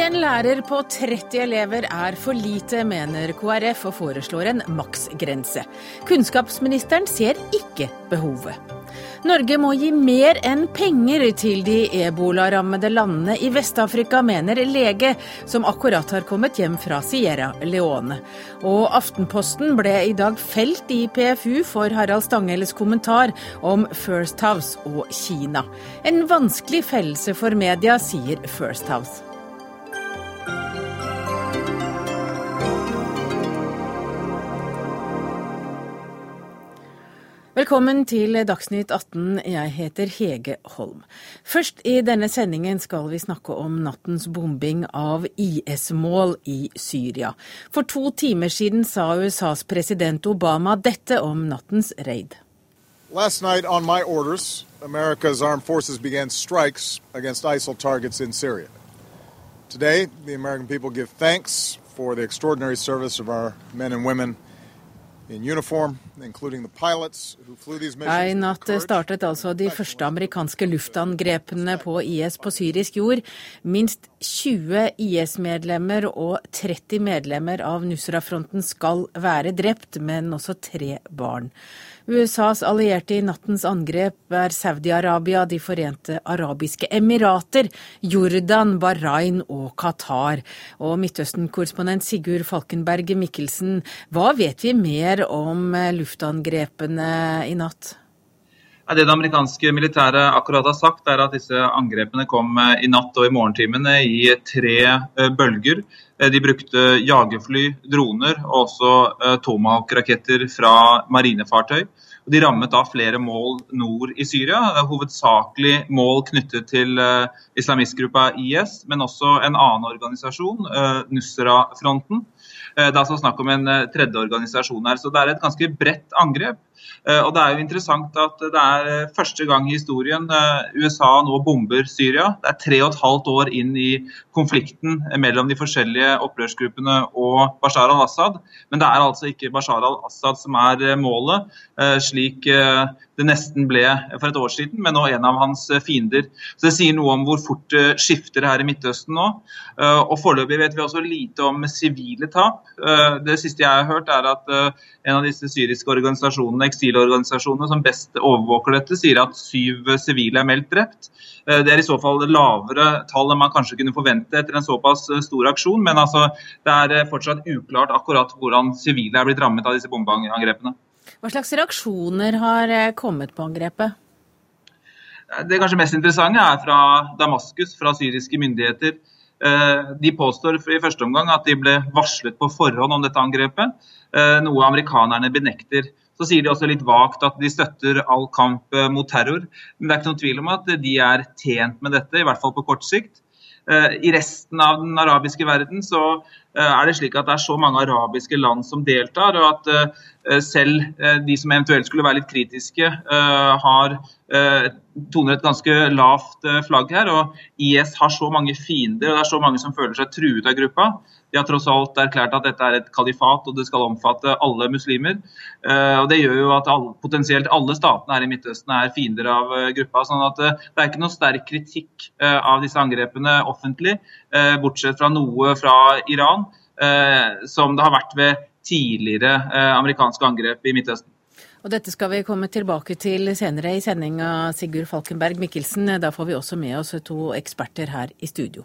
En lærer på 30 elever er for lite, mener KrF og foreslår en maksgrense. Kunnskapsministeren ser ikke behovet. Norge må gi mer enn penger til de ebolarammede landene i Vest-Afrika, mener lege, som akkurat har kommet hjem fra Sierra Leone. Og Aftenposten ble i dag felt i PFU for Harald Stanghelles kommentar om First House og Kina. En vanskelig fellelse for media, sier First House. Velkommen til Dagsnytt 18. Jeg heter Hege Holm. Først i denne sendingen skal vi snakke om nattens bombing av IS-mål i Syria. For to timer siden sa USAs president Obama dette om nattens raid. Last night, on my orders, America's armed forces began strikes ISIL targets in Syria. Today, the American people give thanks for the extraordinary service of our men and women i natt startet altså de første amerikanske luftangrepene på IS på syrisk jord. Minst 20 IS-medlemmer og 30 medlemmer av Nusra-fronten skal være drept, men også tre barn. USAs allierte i nattens angrep er Saudi-Arabia, De forente arabiske emirater, Jordan, Bahrain og Qatar. Og Midtøsten-korrespondent Sigurd Falkenberg Mikkelsen, hva vet vi mer om luftangrepene i natt? Det det amerikanske militæret akkurat har sagt, er at disse angrepene kom i natt og i morgentimene i tre eh, bølger. Eh, de brukte jagerfly, droner og også eh, Tomahawk-raketter fra marinefartøy. De rammet da flere mål nord i Syria, hovedsakelig mål knyttet til islamistgruppa IS, men også en annen organisasjon, Nusra-fronten. Det er altså snakk om en tredje organisasjon her, så det er et ganske bredt angrep. Eh, og Det er jo interessant at det er eh, første gang i historien eh, USA nå bomber Syria. Det er tre og et halvt år inn i konflikten mellom de forskjellige opprørsgruppene og Bashar al-Assad. Men det er altså ikke Bashar al-Assad som er målet, slik det nesten ble for et år siden, men nå en av hans fiender. Så Det sier noe om hvor fort det skifter her i Midtøsten nå. Og Foreløpig vet vi også lite om sivile tap. Det siste jeg har hørt, er at en av disse syriske organisasjonene, eksilorganisasjonene som best overvåker dette, sier at syv sivile er meldt drept. Eh, det er i så fall lavere tall enn man kanskje kunne forvente etter en såpass eh, stor aksjon. Men altså, det er eh, fortsatt uklart akkurat hvordan sivile er blitt rammet av disse bombeangrepene. Hva slags reaksjoner har kommet på angrepet? Det kanskje mest interessante er fra Damaskus, fra syriske myndigheter. De påstår i første omgang at de ble varslet på forhånd om dette angrepet, noe amerikanerne benekter. Så sier de også litt vagt at de støtter all kamp eh, mot terror. Men det er ikke noen tvil om at de er tjent med dette, i hvert fall på kort sikt. Eh, I resten av den arabiske verden så eh, er det slik at det er så mange arabiske land som deltar, og at selv de som eventuelt skulle være litt kritiske, har toner et ganske lavt flagg her. Og IS har så mange fiender, og det er så mange som føler seg truet av gruppa. De har tross alt erklært at dette er et kalifat og det skal omfatte alle muslimer. Eh, og Det gjør jo at alle, potensielt alle statene her i Midtøsten er fiender av eh, gruppa. sånn at eh, Det er ikke noe sterk kritikk av disse angrepene offentlig, bortsett fra noe fra Iran, som det har vært ved tidligere amerikanske angrep i Midtøsten. Og Dette skal vi komme tilbake til senere i sendinga, Sigurd Falkenberg Mikkelsen. Da får vi også med oss to eksperter her i studio.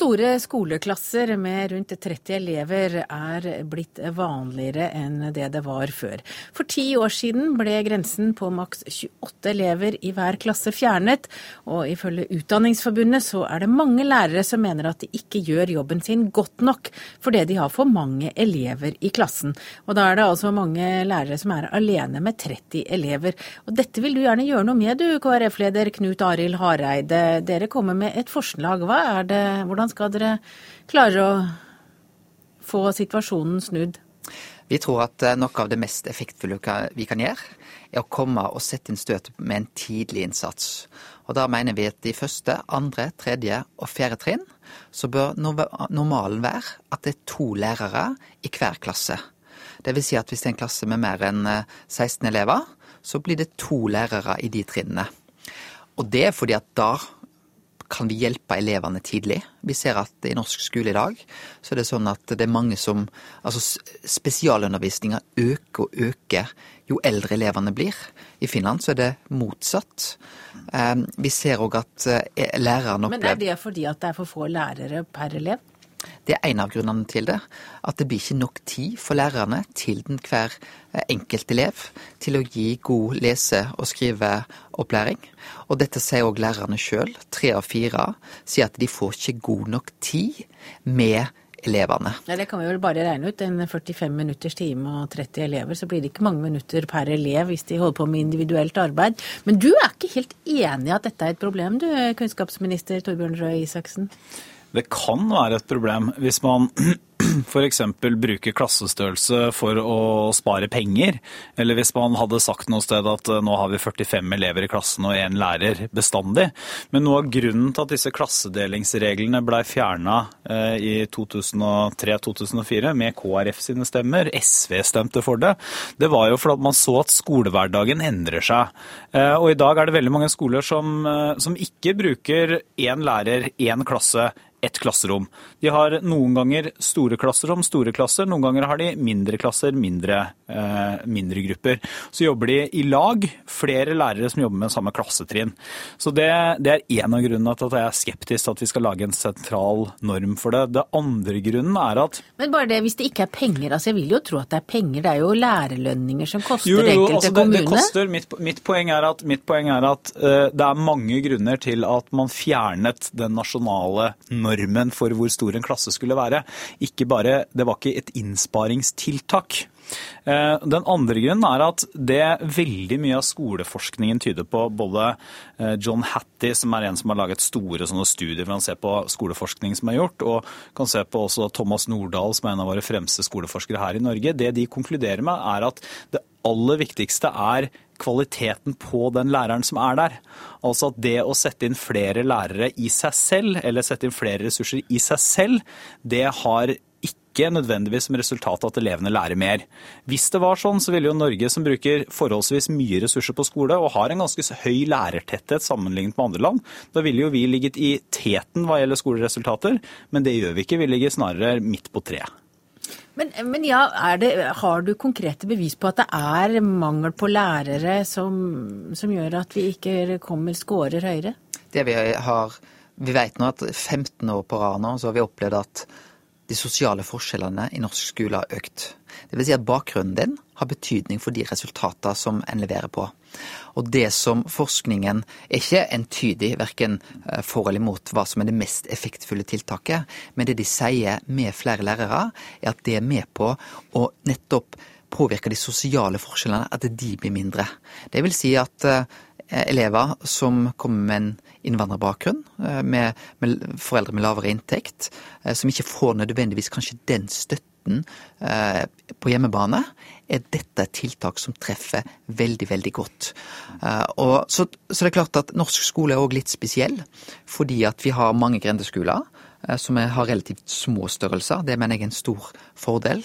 Store skoleklasser med rundt 30 elever er blitt vanligere enn det det var før. For ti år siden ble grensen på maks 28 elever i hver klasse fjernet, og ifølge Utdanningsforbundet så er det mange lærere som mener at de ikke gjør jobben sin godt nok fordi de har for mange elever i klassen. Og da er det altså mange lærere som er alene med 30 elever. Og dette vil du gjerne gjøre noe med, du KrF-leder Knut Arild Hareide. Dere kommer med et forslag. Hva er det, hvordan skal dere klare å få situasjonen snudd? Vi tror at eh, noe av det mest effektfulle vi kan gjøre, er å komme og sette inn støtet med en tidlig innsats. Og Da mener vi at i første, andre, tredje og fjerde trinn så bør normalen være at det er to lærere i hver klasse. Vil si at hvis det er en klasse med mer enn 16 eh, elever, så blir det to lærere i de trinnene. Og det er fordi at da kan vi hjelpe elevene tidlig. Vi ser at i norsk skole i dag så er det sånn at det er mange som Altså spesialundervisninga øker og øker jo eldre elevene blir. I Finland så er det motsatt. Eh, vi ser òg at læreren lærerne opplever Men er det fordi at det er for få lærere per elev? Det er en av grunnene til det. At det blir ikke nok tid for lærerne til den hver eh, enkelt elev til å gi god lese- og skriveopplæring. Og dette sier òg lærerne sjøl. Tre av fire sier at de får ikke god nok tid med elevene. Ja, Det kan vi vel bare regne ut. En 45 minutters time og 30 elever, så blir det ikke mange minutter per elev hvis de holder på med individuelt arbeid. Men du er ikke helt enig i at dette er et problem, du kunnskapsminister Torbjørn Røe Isaksen? Det kan være et problem hvis man f.eks. bruke klassestørrelse for å spare penger, eller hvis man hadde sagt noe sted at eh, nå har vi 45 elever i klassen og én lærer bestandig. Men noe av grunnen til at disse klassedelingsreglene blei fjerna eh, i 2003-2004 med KrF sine stemmer, SV stemte for det, det var jo fordi man så at skolehverdagen endrer seg. Eh, og i dag er det veldig mange skoler som, som ikke bruker én lærer, én klasse ett klasserom. De har noen ganger store klasserom, store klasser. Noen ganger har de mindre klasser, mindre, eh, mindre grupper. Så jobber de i lag, flere lærere som jobber med samme klassetrinn. Så det, det er en av grunnene til at jeg er skeptisk til at vi skal lage en sentral norm for det. Det andre grunnen er at Men bare det, hvis det ikke er penger, altså jeg vil jo tro at det er penger. Det er jo lærerlønninger som koster jo, jo, enkelte altså det, kommune. Det koster, mitt, mitt, poeng er at, poeng er at uh, det er mange grunner til at man fjernet den nasjonale normen for hvor stor en klasse skulle være. Ikke bare, det var ikke et innsparingstiltak. Eh, den andre grunnen er at det veldig mye av skoleforskningen tyder på, både eh, John Hattie, som er en som har laget store studier hvor han ser på skoleforskning som er gjort, og kan se på også Thomas Nordahl, som er en av våre fremste skoleforskere her i Norge, det de konkluderer med, er at det aller viktigste er kvaliteten på den læreren som er der. Altså at det å sette inn flere lærere i seg selv, eller sette inn flere ressurser i seg selv, det har ikke nødvendigvis som resultat at elevene lærer mer. Hvis det var sånn, så ville jo Norge, som bruker forholdsvis mye ressurser på skole, og har en ganske høy lærertetthet sammenlignet med andre land, da ville jo vi ligget i teten hva gjelder skoleresultater, men det gjør vi ikke. Vi ligger snarere midt på treet. Men, men ja, det, har du konkrete bevis på at det er mangel på lærere som, som gjør at vi ikke kommer scorer høyere? Det vi har Vi vet nå at 15 år på rad nå så har vi opplevd at de sosiale forskjellene i norsk skole har økt. Det vil si at bakgrunnen din har betydning for de resultatene som en leverer på. Og det som forskningen er ikke entydig verken eh, for eller imot hva som er det mest effektfulle tiltaket, men det de sier med flere lærere, er at det er med på å nettopp påvirke de sosiale forskjellene, at de blir mindre. Det vil si at eh, elever som kommer med en innvandrerbakgrunn, eh, med, med, foreldre med lavere inntekt, eh, som ikke får nødvendigvis kanskje den støtten eh, på hjemmebane, er dette et tiltak som treffer veldig, veldig godt. Og så, så det er klart at norsk skole er òg litt spesiell, fordi at vi har mange grendeskoler. Eh, som har relativt små størrelser. Det mener jeg er en stor fordel.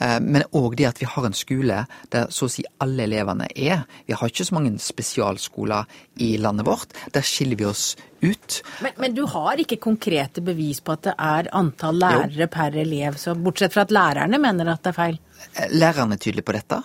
Eh, men òg det at vi har en skole der så å si alle elevene er. Vi har ikke så mange spesialskoler i landet vårt. Der skiller vi oss ut. Men, men du har ikke konkrete bevis på at det er antall lærere jo. per elev, så bortsett fra at lærerne mener at det er feil? Lærerne er tydelige på dette.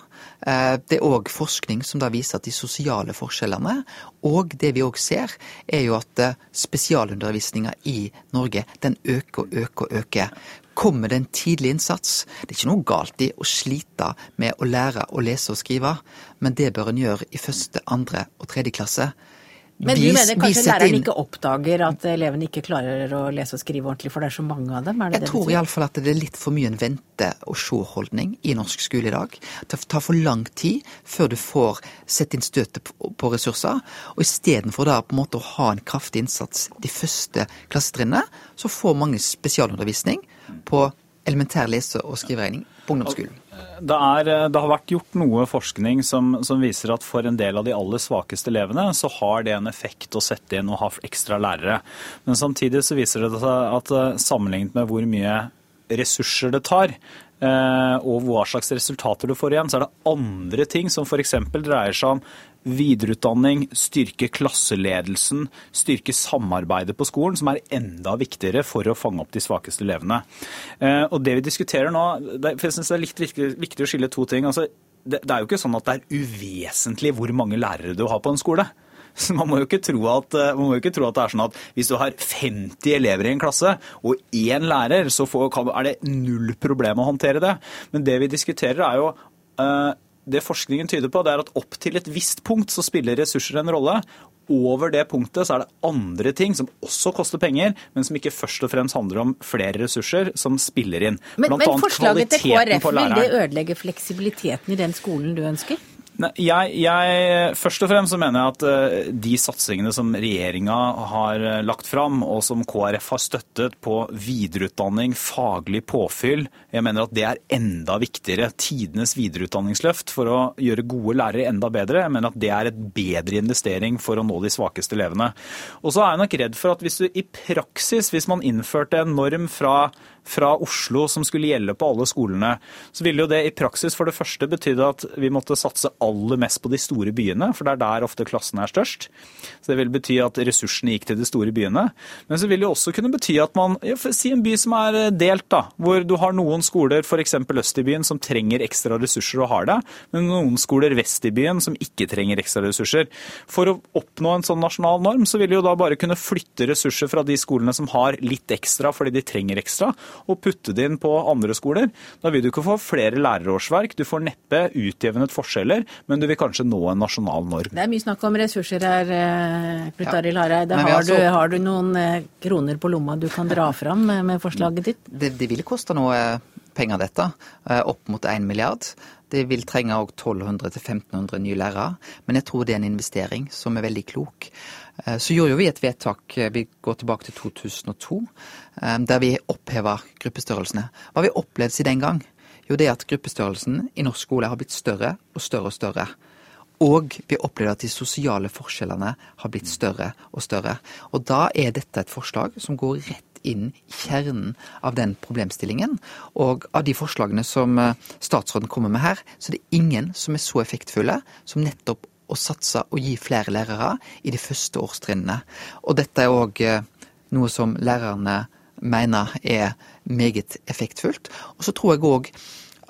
Eh, det er òg forskning som da viser at de sosiale forskjellene, og det vi òg ser, er jo at eh, spesialundervisninga i Norge den øker og øker og øker. Kommer det en tidlig innsats? Det er ikke noe galt i å slite med å lære å lese og skrive, men det bør en gjøre i første, andre og tredje klasse. Men du mener kanskje læreren ikke oppdager at elevene ikke klarer å lese og skrive ordentlig, for det er så mange av dem? jeg det tror iallfall at det er litt for mye en vente-og-se-holdning i norsk skole i dag. Det tar for lang tid før du får sett inn støtet på ressurser. Og istedenfor da på en måte å ha en kraftig innsats de første klassetrinnene, så får mange spesialundervisning på elementær lese- og skriveregning på ungdomsskolen. Det, er, det, har vært gjort noe forskning som, som, viser at for en del av de aller svakeste elevene, så har det en effekt å sette inn og ha ekstra lærere. Men samtidig så viser det seg at sammenlignet med hvor mye ressurser det tar, Eh, og hva slags resultater du får igjen, så er det andre ting som f.eks. dreier seg om videreutdanning, styrke klasseledelsen, styrke samarbeidet på skolen, som er enda viktigere for å fange opp de svakeste elevene. Eh, og det vi diskuterer nå, for jeg synes det er litt viktig, viktig å skille to ting. Altså, det, er jo ikke sånn at det er uvesentlig hvor mange lærere du har på en skole. Så man må, jo ikke tro at, eh, ikke tro at det er sånn at hvis du har 50 elever i en klasse og én lærer, så får, er det null problem å håndtere det. Men det vi diskuterer er jo uh, det forskningen tyder på, det er at opp til et visst punkt så spiller ressurser en rolle. Over det punktet så er det andre ting som også koster penger, men som ikke først og fremst handler om flere ressurser, som spiller inn. Men, men forslaget til KrF, vil det ødelegge fleksibiliteten i den skolen du ønsker? Jeg, jeg, først og fremst så mener jeg at eh, de satsingene som regjeringa har eh, lagt fram, og som KrF har støttet på videreutdanning, faglig påfyll, jeg mener at det er enda viktigere. Tidenes videreutdanningsløft for å gjøre gode lærere enda bedre. Jeg mener at det er et bedre investering for å nå de svakeste elevene. Og så er jeg nok redd for at hvis du i praksis, hvis man innførte en norm fra fra Oslo som skulle gjelde på alle skolene, så ville jo det i praksis for det første betydde at vi måtte satse aller mest på de store byene, for det er der ofte klassene er størst. Så det ville bety at ressursene gikk til de store byene. Men så vil det også kunne bety at man ja, Si en by som er eh, delt, da, hvor du har noen skoler f.eks. øst i byen som trenger ekstra ressurser og har det, men noen skoler vest i byen som ikke trenger ekstra ressurser. For å oppnå en sånn nasjonal norm, så vil de jo da bare kunne flytte ressurser fra de skolene som har litt ekstra fordi de trenger ekstra, og putte det inn på andre skoler. Da vil du ikke få flere lærerårsverk, du får neppe utjevnet forskjeller, men du vil kanskje nå en nasjonal norm. Det er mye snakk om ressurser her, eh, Knut Arild Hareide. Har, altså, har, du noen eh, kroner på lomma du kan dra fram med forslaget ditt? Det, det vil koste noe penger, dette. Eh, opp mot 1 milliard. Det vil trenge òg 1200-1500 nye lærere, men jeg tror det er en investering som er veldig klok. Eh, så gjorde jo vi et vedtak, eh, vi går tilbake til 2002, eh, der vi oppheva gruppestørrelsene. Hva har vi opplevd siden den gang? Jo, det er at gruppestørrelsen i norsk skole har blitt større og større og større. Og vi opplever at de sosiale forskjellene har blitt større og større. Og da er dette et forslag som går rett inn i kjernen av den problemstillingen. Og av de forslagene som statsråden kommer med her, så er det ingen som er så effektfulle som nettopp å satse og gi flere lærere i de første årstrinnene. Og dette er òg eh, noe som lærerne mener er meget effektfullt. Og så tror jeg òg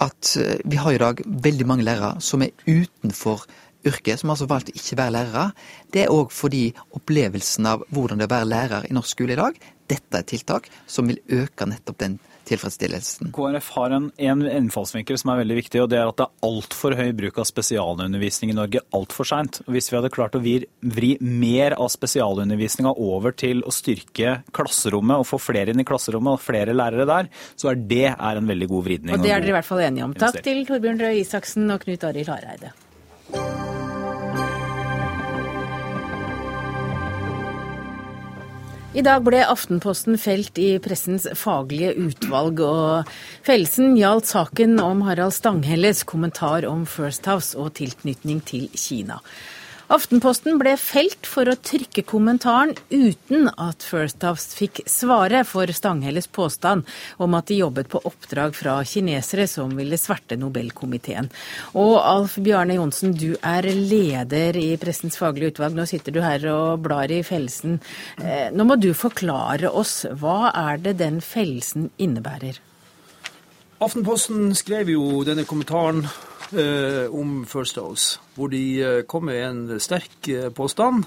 at eh, vi har i dag veldig mange lærere som er utenfor yrket, som altså valgt å ikke være lærere. Det er òg fordi opplevelsen av hvordan det er å være lærer i norsk skole i dag, dette er tiltak som vil øke nettopp den tilfredsstillelsen. KrF har en, en innfallsvinkel som er veldig viktig, og det er at det er altfor høy bruk av spesialundervisning i Norge altfor seint. Hvis vi hadde klart å vri, vri mer av spesialundervisninga over til å styrke klasserommet og få flere inn i klasserommet og flere lærere der, så er det er en veldig god vridning. Og det er dere i hvert fall enige om. Takk til Torbjørn Røe Isaksen og Knut Arild Hareide. I dag ble Aftenposten felt i pressens faglige utvalg, og fellelsen gjaldt saken om Harald Stanghelles kommentar om First House og tilknytning til Kina. Aftenposten ble felt for å trykke kommentaren uten at First House fikk svare for Stanghelles påstand om at de jobbet på oppdrag fra kinesere som ville sverte Nobelkomiteen. Og Alf Bjarne Johnsen, du er leder i Pressens faglige utvalg. Nå sitter du her og blar i fellelsen. Eh, nå må du forklare oss, hva er det den fellelsen innebærer? Aftenposten skrev jo denne kommentaren om First House, hvor de eh, kom med en sterk eh, påstand.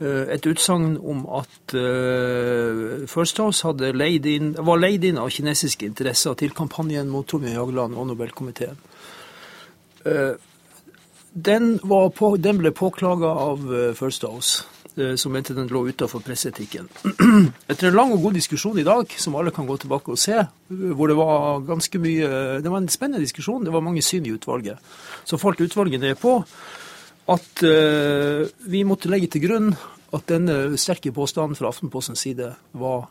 Eh, et utsagn om at eh, First House leid inn, var leid inn av kinesiske interesser til kampanjen mot Torbjørn Jagland og Nobelkomiteen. Eh, den, på, den, ble påklaga av First House. Eh, som mente den lå utafor presseetikken. Etter en lang og god diskusjon i dag, som alle kan gå tilbake og se, hvor det var ganske mye Det var en spennende diskusjon, det var mange syn i utvalget. Så falt utvalget ned på at uh, vi måtte legge til grunn at denne sterke påstanden fra Aftenpostens side var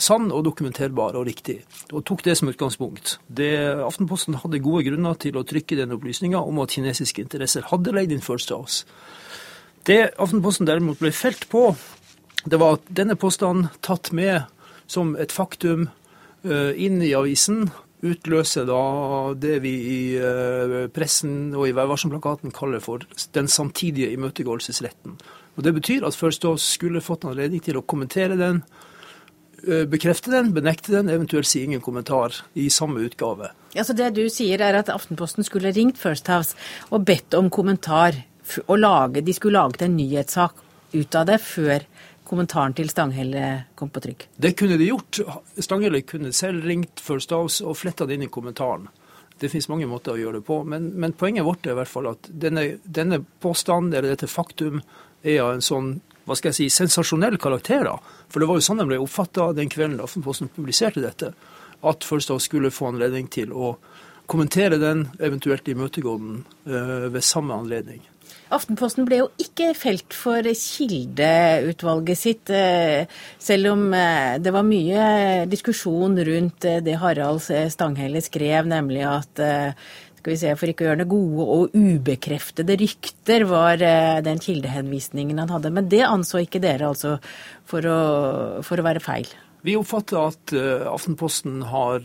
sann og dokumenterbar og riktig, og tok det som utgangspunkt. Det, Aftenposten hadde gode grunner til å trykke den opplysninga om at kinesiske interesser hadde leid inn First House. Det Aftenposten derimot ble felt på, det var at denne påstanden tatt med som et faktum eh, inn i avisen utløser da det vi i eh, pressen og i Vær kaller for den samtidige imøtegåelsesretten. Og Det betyr at First House skulle fått anledning til å kommentere den, eh, bekrefte den, benekte den, eventuelt si ingen kommentar i samme utgave. Ja, så Det du sier er at Aftenposten skulle ringt First House og bedt om kommentar. Lage, De skulle laget en nyhetssak ut av det før kommentaren til Stanghelle kom på trykk? Det kunne de gjort. Stanghelle kunne selv ringt First House og fletta det inn i kommentaren. Det finnes mange måter å gjøre det på, men, men poenget vårt er i hvert fall at denne, denne påstanden eller dette faktum er av en sånn hva skal jeg si, sensasjonell karakter. da. For det var jo sånn den ble oppfatta den kvelden Aftenposten publiserte dette. At House skulle få anledning til å kommentere den, eventuelt imøtegå den øh, ved samme anledning. Aftenposten ble jo ikke felt for kildeutvalget sitt, eh, selv om eh, det var mye diskusjon rundt eh, det Harald Stanghelle skrev, nemlig at skal vi se, For ikke å gjøre det gode og ubekreftede rykter var den kildehenvisningen han hadde. Men det anså ikke dere altså for å, for å være feil? Vi oppfatter at Aftenposten har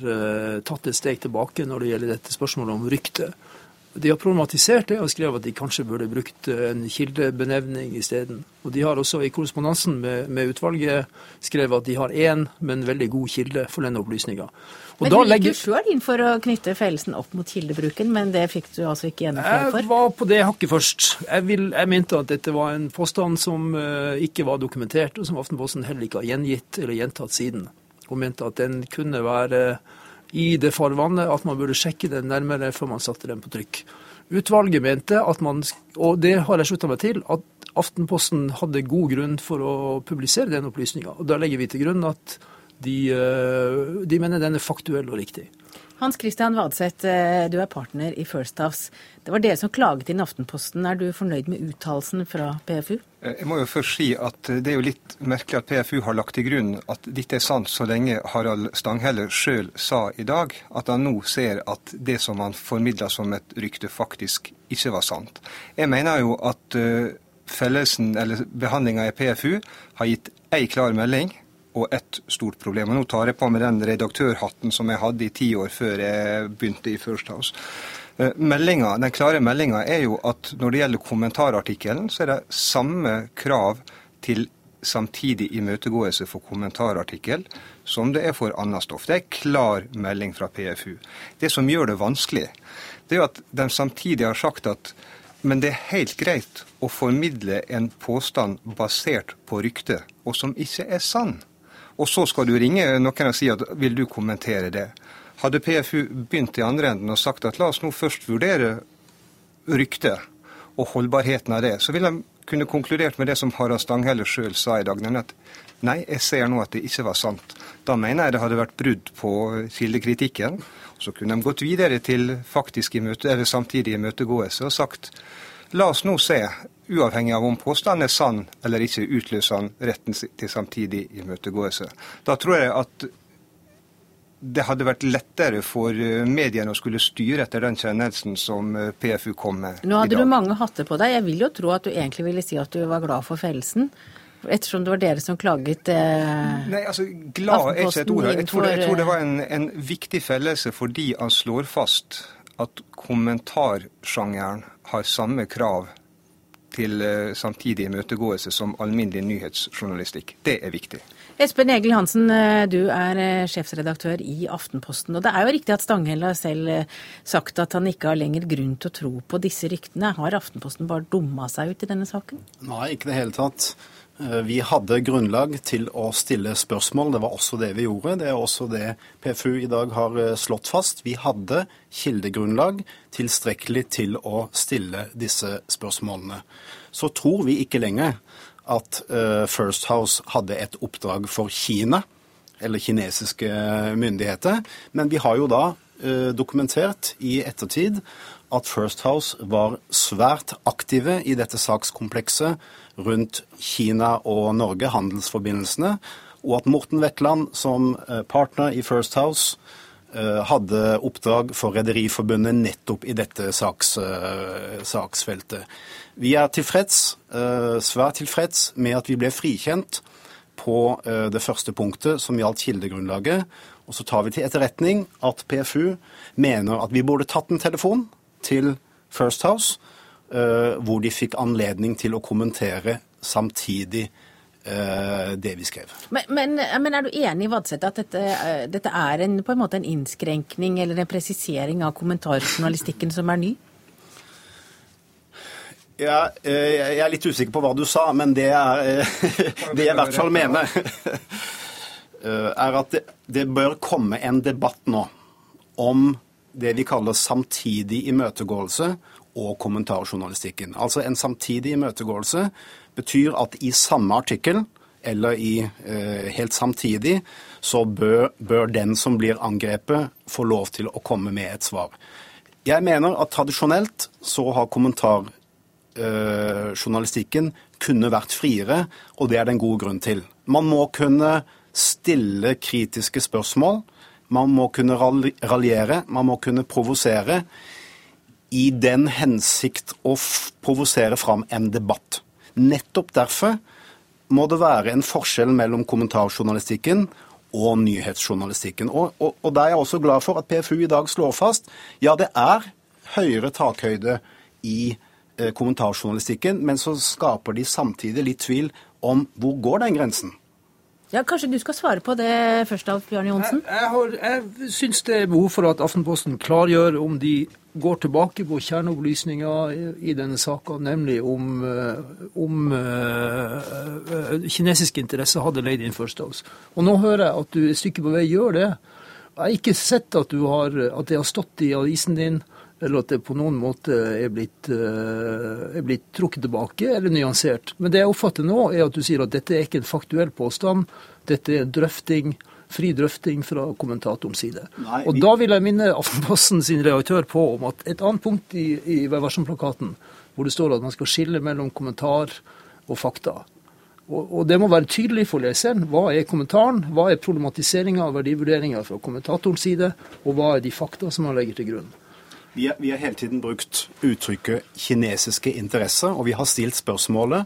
tatt et steg tilbake når det gjelder dette spørsmålet om rykte. De har problematisert det og skrevet at de kanskje burde brukt eh, en kildebenevning isteden. Og de har også i korrespondansen med, med, utvalget skrevet at de har én, men veldig god kilde for denne opplysninga. Men du gikk legger... jo sjøl inn for å knytte fellelsen opp mot kildebruken, men det fikk du altså ikke gjennomført for? Jeg var på det hakket først. Jeg, vil, jeg, mente at dette var en påstand som uh, ikke var dokumentert, og som Aftenposten heller ikke har gjengitt eller gjentatt siden. Og mente at den kunne være i det farvannet at man burde sjekke den nærmere før man satte den på trykk. Utvalget mente at man, og det har jeg slutta meg til, at Aftenposten hadde god grunn for å publisere den opplysninga. Da legger vi til grunn at de, eh, de mener den er faktuell og riktig. Hans Christian Vadseth, eh, du er partner i First House. Det var dere som klaget inn Aftenposten. Er du fornøyd med uttalelsen fra PFU? Eh, jeg må jo først si at eh, det er jo litt merkelig at PFU har lagt til grunn at dette er sant så lenge Harald Stanghelle sjøl sa i dag at han nå ser at det som han formidla som et rykte, faktisk ikke var sant. Jeg mener jo at fellesen, eller behandlinga i PFU har gitt ei klar melding og ett stort problem. Og Nå tar jeg på meg den redaktørhatten som jeg hadde i ti år før jeg begynte i First House. Meldingen, den klare meldinga er jo at når det gjelder kommentarartikkelen, så er det samme krav til samtidig imøtegåelse for kommentarartikkel som det er for annet stoff. Det er klar melding fra PFU. Det som gjør det vanskelig, det er jo at de samtidig har sagt at men det er helt greit å formidle en påstand basert på rykte, og som ikke er sann. Og så skal du ringe noen og si at vil du kommentere det. Hadde PFU begynt i andre enden og sagt at la oss nå først vurdere ryktet og holdbarheten av det, så ville de kunne konkludert med det som Harald Stanghelle sjøl sa i dag, nemlig at nei, jeg ser nå at det ikke var sant. Da mener jeg det hadde vært brudd på kildekritikken. Så kunne de gått videre til faktisk imøte, eller samtidig imøtegåelse og sagt la oss nå se uavhengig av om påstanden er sann eller ikke, utløser han retten til samtidig imøtegåelse. Da tror jeg at det hadde vært lettere for eh, mediene å skulle styre etter den kjennelsen som eh, PFU kom med i dag. Nå hadde du mange hatter på deg. Jeg vil jo tro at du egentlig ville si at du var glad for fellelsen. Ettersom det var dere som klaget eh, Nei, altså, Glad er ikke et ord. Jeg tror, jeg tror det var en, en viktig fellelse fordi han slår fast at kommentarsjangeren har samme krav til eh, samtidig imøtegåelse som alminnelig nyhetsjournalistikk. Det er viktig. Espen Egil Hansen, eh, du er eh, sjefsredaktør i Aftenposten. og Det er jo riktig at Stanghelle har selv sagt at han ikke har lenger grunn til å tro på disse ryktene. Har Aftenposten bare dumma seg ut i denne saken? Nei, ikke i det hele tatt. Eh, vi hadde grunnlag til å stille spørsmål. Det var også det vi gjorde. Det er også det PFU i dag har eh, slått fast. Vi hadde kildegrunnlag tilstrekkelig til å stille disse spørsmålene. Så tror vi ikke lenger at eh, First House hadde et oppdrag for Kina eller kinesiske myndigheter. Men vi har jo da dokumentert i ettertid at First House var svært aktive i dette sakskomplekset rundt Kina og Norge, handelsforbindelsene. og at Morten Wetland som eh, partner i First House eh, hadde oppdrag for Rederiforbundet nettopp i dette saks, saksfeltet. Vi er tilfreds, svært tilfreds med at vi ble frikjent på det første punktet som gjaldt kildegrunnlaget. Og så tar vi til etterretning at PFU mener at vi burde tatt en telefon til First House Eh, hvor de fikk anledning til å kommentere samtidig eh, det vi skrev. Men, men, men er du enig i Vadseth at dette, eh, dette er en, på en måte en innskrenkning eller en presisering av kommentarjournalistikken som er ny? Ja, jeg er litt usikker på hva du sa, men det, er, det jeg i hvert fall mener, er at det, det bør komme en debatt nå om det vi kaller samtidig imøtegåelse og kommentarjournalistikken. Altså en samtidig imøtegåelse betyr at i samme artikkel, eller i eh, helt samtidig, så bør, bør, den som blir angrepet, få lov til å komme med et svar. Jeg mener at tradisjonelt så har kommentarjournalistikken eh, kunne vært friere, og det er det en god grunn til. Man må kunne stille kritiske spørsmål. Man må kunne raljere, man må kunne provosere i den hensikt å provosere fram en debatt. Nettopp derfor må det være en forskjell mellom kommentarjournalistikken og nyhetsjournalistikken. Og, og, og der er jeg også glad for at PFU i dag slår fast ja, det er høyere takhøyde i eh, kommentarjournalistikken, men så skaper de samtidig litt tvil om hvor går den grensen. Ja, Kanskje du skal svare på det først, Alf Bjørn Johnsen? Jeg, jeg, jeg syns det er behov for at Aftenposten klargjør om de går tilbake på kjerneopplysninger i denne saka, nemlig om, eh, om uh, kinesiske interesser hadde leid inn First House. Og nå hører jeg at du et stykke på vei gjør det. Jeg har ikke sett at, har, at det har stått i avisen din eller at det på noen måte er blitt, eh, er blitt, trukket tilbake eller nyansert. Men det jeg oppfatter nå, er at du sier at dette er ikke en faktuell påstand, dette er en drøfting, fri drøfting fra kommentatorens side. Nei, vi... Og Da vil jeg minne Aftenposten sin redaktør på om at et annet punkt i, i Vær varsom-plakaten, hvor det står at man skal skille mellom kommentar og fakta. Og Det må være tydelig for leseren. Hva er kommentaren? Hva er problematiseringa og verdivurderinga fra kommentatorens side? Og hva er de fakta som man legger til grunn? Vi, vi har hele tiden brukt uttrykket 'kinesiske interesser', og vi har stilt spørsmålet.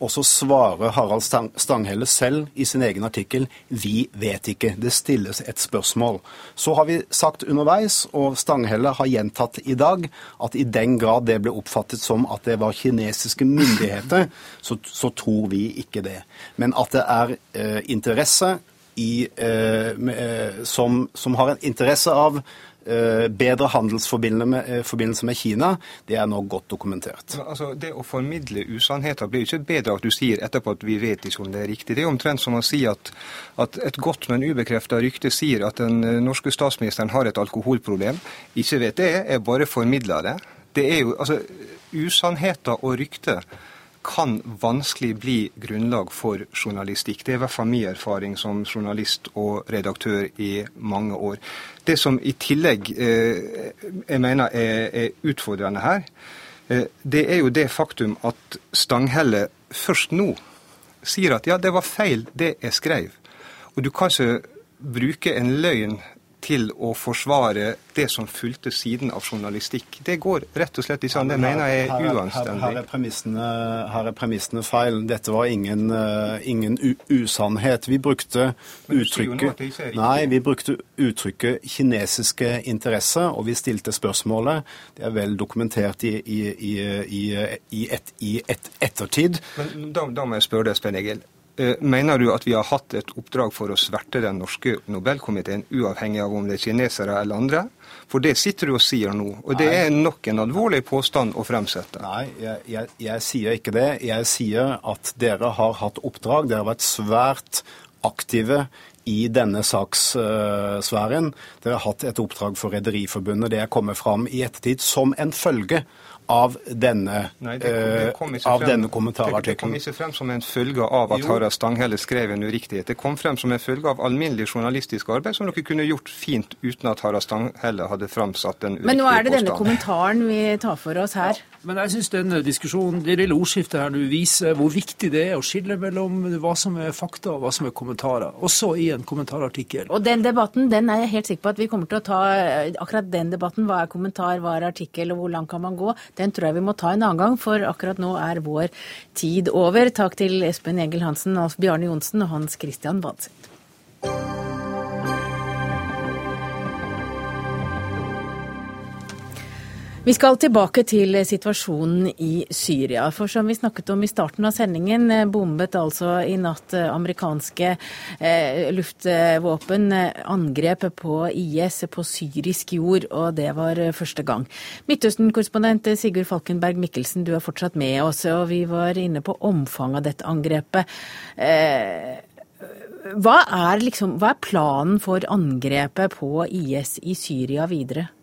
Og så svarer Harald Stanghelle selv i sin egen artikkel 'Vi vet ikke'. Det stilles et spørsmål. Så har vi sagt underveis, og Stanghelle har gjentatt i dag, at i den grad det ble oppfattet som at det var kinesiske myndigheter, så, så tror vi ikke det. Men at det er eh, interesse i, eh, med, som, som har en interesse av Eh, bedre handelsforbindelse med Kina, det er nå godt dokumentert. Altså, det å formidle usannheter blir ikke bedre at du sier etterpå at vi vet ikke om det er riktig. Det er omtrent som å si at, at et godt, men ubekrefta rykte sier at den eh, norske statsministeren har et alkoholproblem. Ikke vet det, jeg bare formidler det. Det er jo, altså, Usannheter og rykter kan vanskelig bli grunnlag for journalistikk. Det er i hvert fall min erfaring som journalist og redaktør i mange år. Det som i tillegg eh, jeg mener er, er utfordrende her, eh, det er jo det faktum at Stanghelle først nå sier at ja, det var feil det jeg skrev. Og du kan ikke bruke en løgn til å forsvare det som fulgte siden av journalistikk. Det går rett og slett ikke an. Det mener jeg er uanstendig. Her, her, er, her er premissene feil. Dette var ingen, uh, ingen usannhet. Vi brukte uttrykket Nei, vi brukte uttrykket kinesiske interesser, og vi stilte spørsmålet. Det er vel dokumentert i, i, i, i et, et, ettertid. Men da, da må jeg spørre deg, Spen Egil. Eh, mener du at vi har hatt et oppdrag for å sverte den norske Nobelkomiteen, uavhengig av om det er kinesere eller andre? For det sitter du og sier nå, og det Nei. er nok en alvorlig påstand å fremsette. Nei, jeg, jeg, jeg, sier ikke det. Jeg sier at dere har hatt oppdrag. Dere har vært svært aktive i denne sakssfæren. Dere har hatt et oppdrag for Rederiforbundet. Det er kommet fram i ettertid som en følge av denne, Nei, det kom, det kom eh, av frem, denne kommentarartikkelen. Det kom ikke frem som en følge av at Harald Stanghelle skrev en uriktighet. Det kom frem som en følge av alminnelig journalistisk arbeid som dere kunne gjort fint uten at Harald Stanghelle hadde framsatt en uriktig påstand. Men nå er det denne kommentaren vi tar for oss her. Men jeg syns denne diskusjonen, det lille ordskiftet her nå viser hvor viktig det er å skille mellom hva som er fakta og hva som er kommentarer, også i en kommentarartikkel. Og den debatten den er jeg helt sikker på at vi kommer til å ta. Akkurat den debatten, hva er kommentar, hva er artikkel og hvor langt kan man gå, den tror jeg vi må ta en annen gang, for akkurat nå er vår tid over. Takk til Espen Egil Hansen, Alf Bjarne Johnsen og Hans Christian Vadseth. Vi skal tilbake til situasjonen i Syria. For som vi snakket om i starten av sendingen, eh, bombet altså i natt eh, amerikanske eh, luftvåpen eh, angrep på IS på syrisk jord, og det var første gang. Midtøsten-korrespondent Sigurd Falkenberg Mikkelsen, du er fortsatt med oss, og vi var inne på omfanget av dette angrepet. Eh, hva er, liksom, hva er planen for angrepet på IS i Syria videre?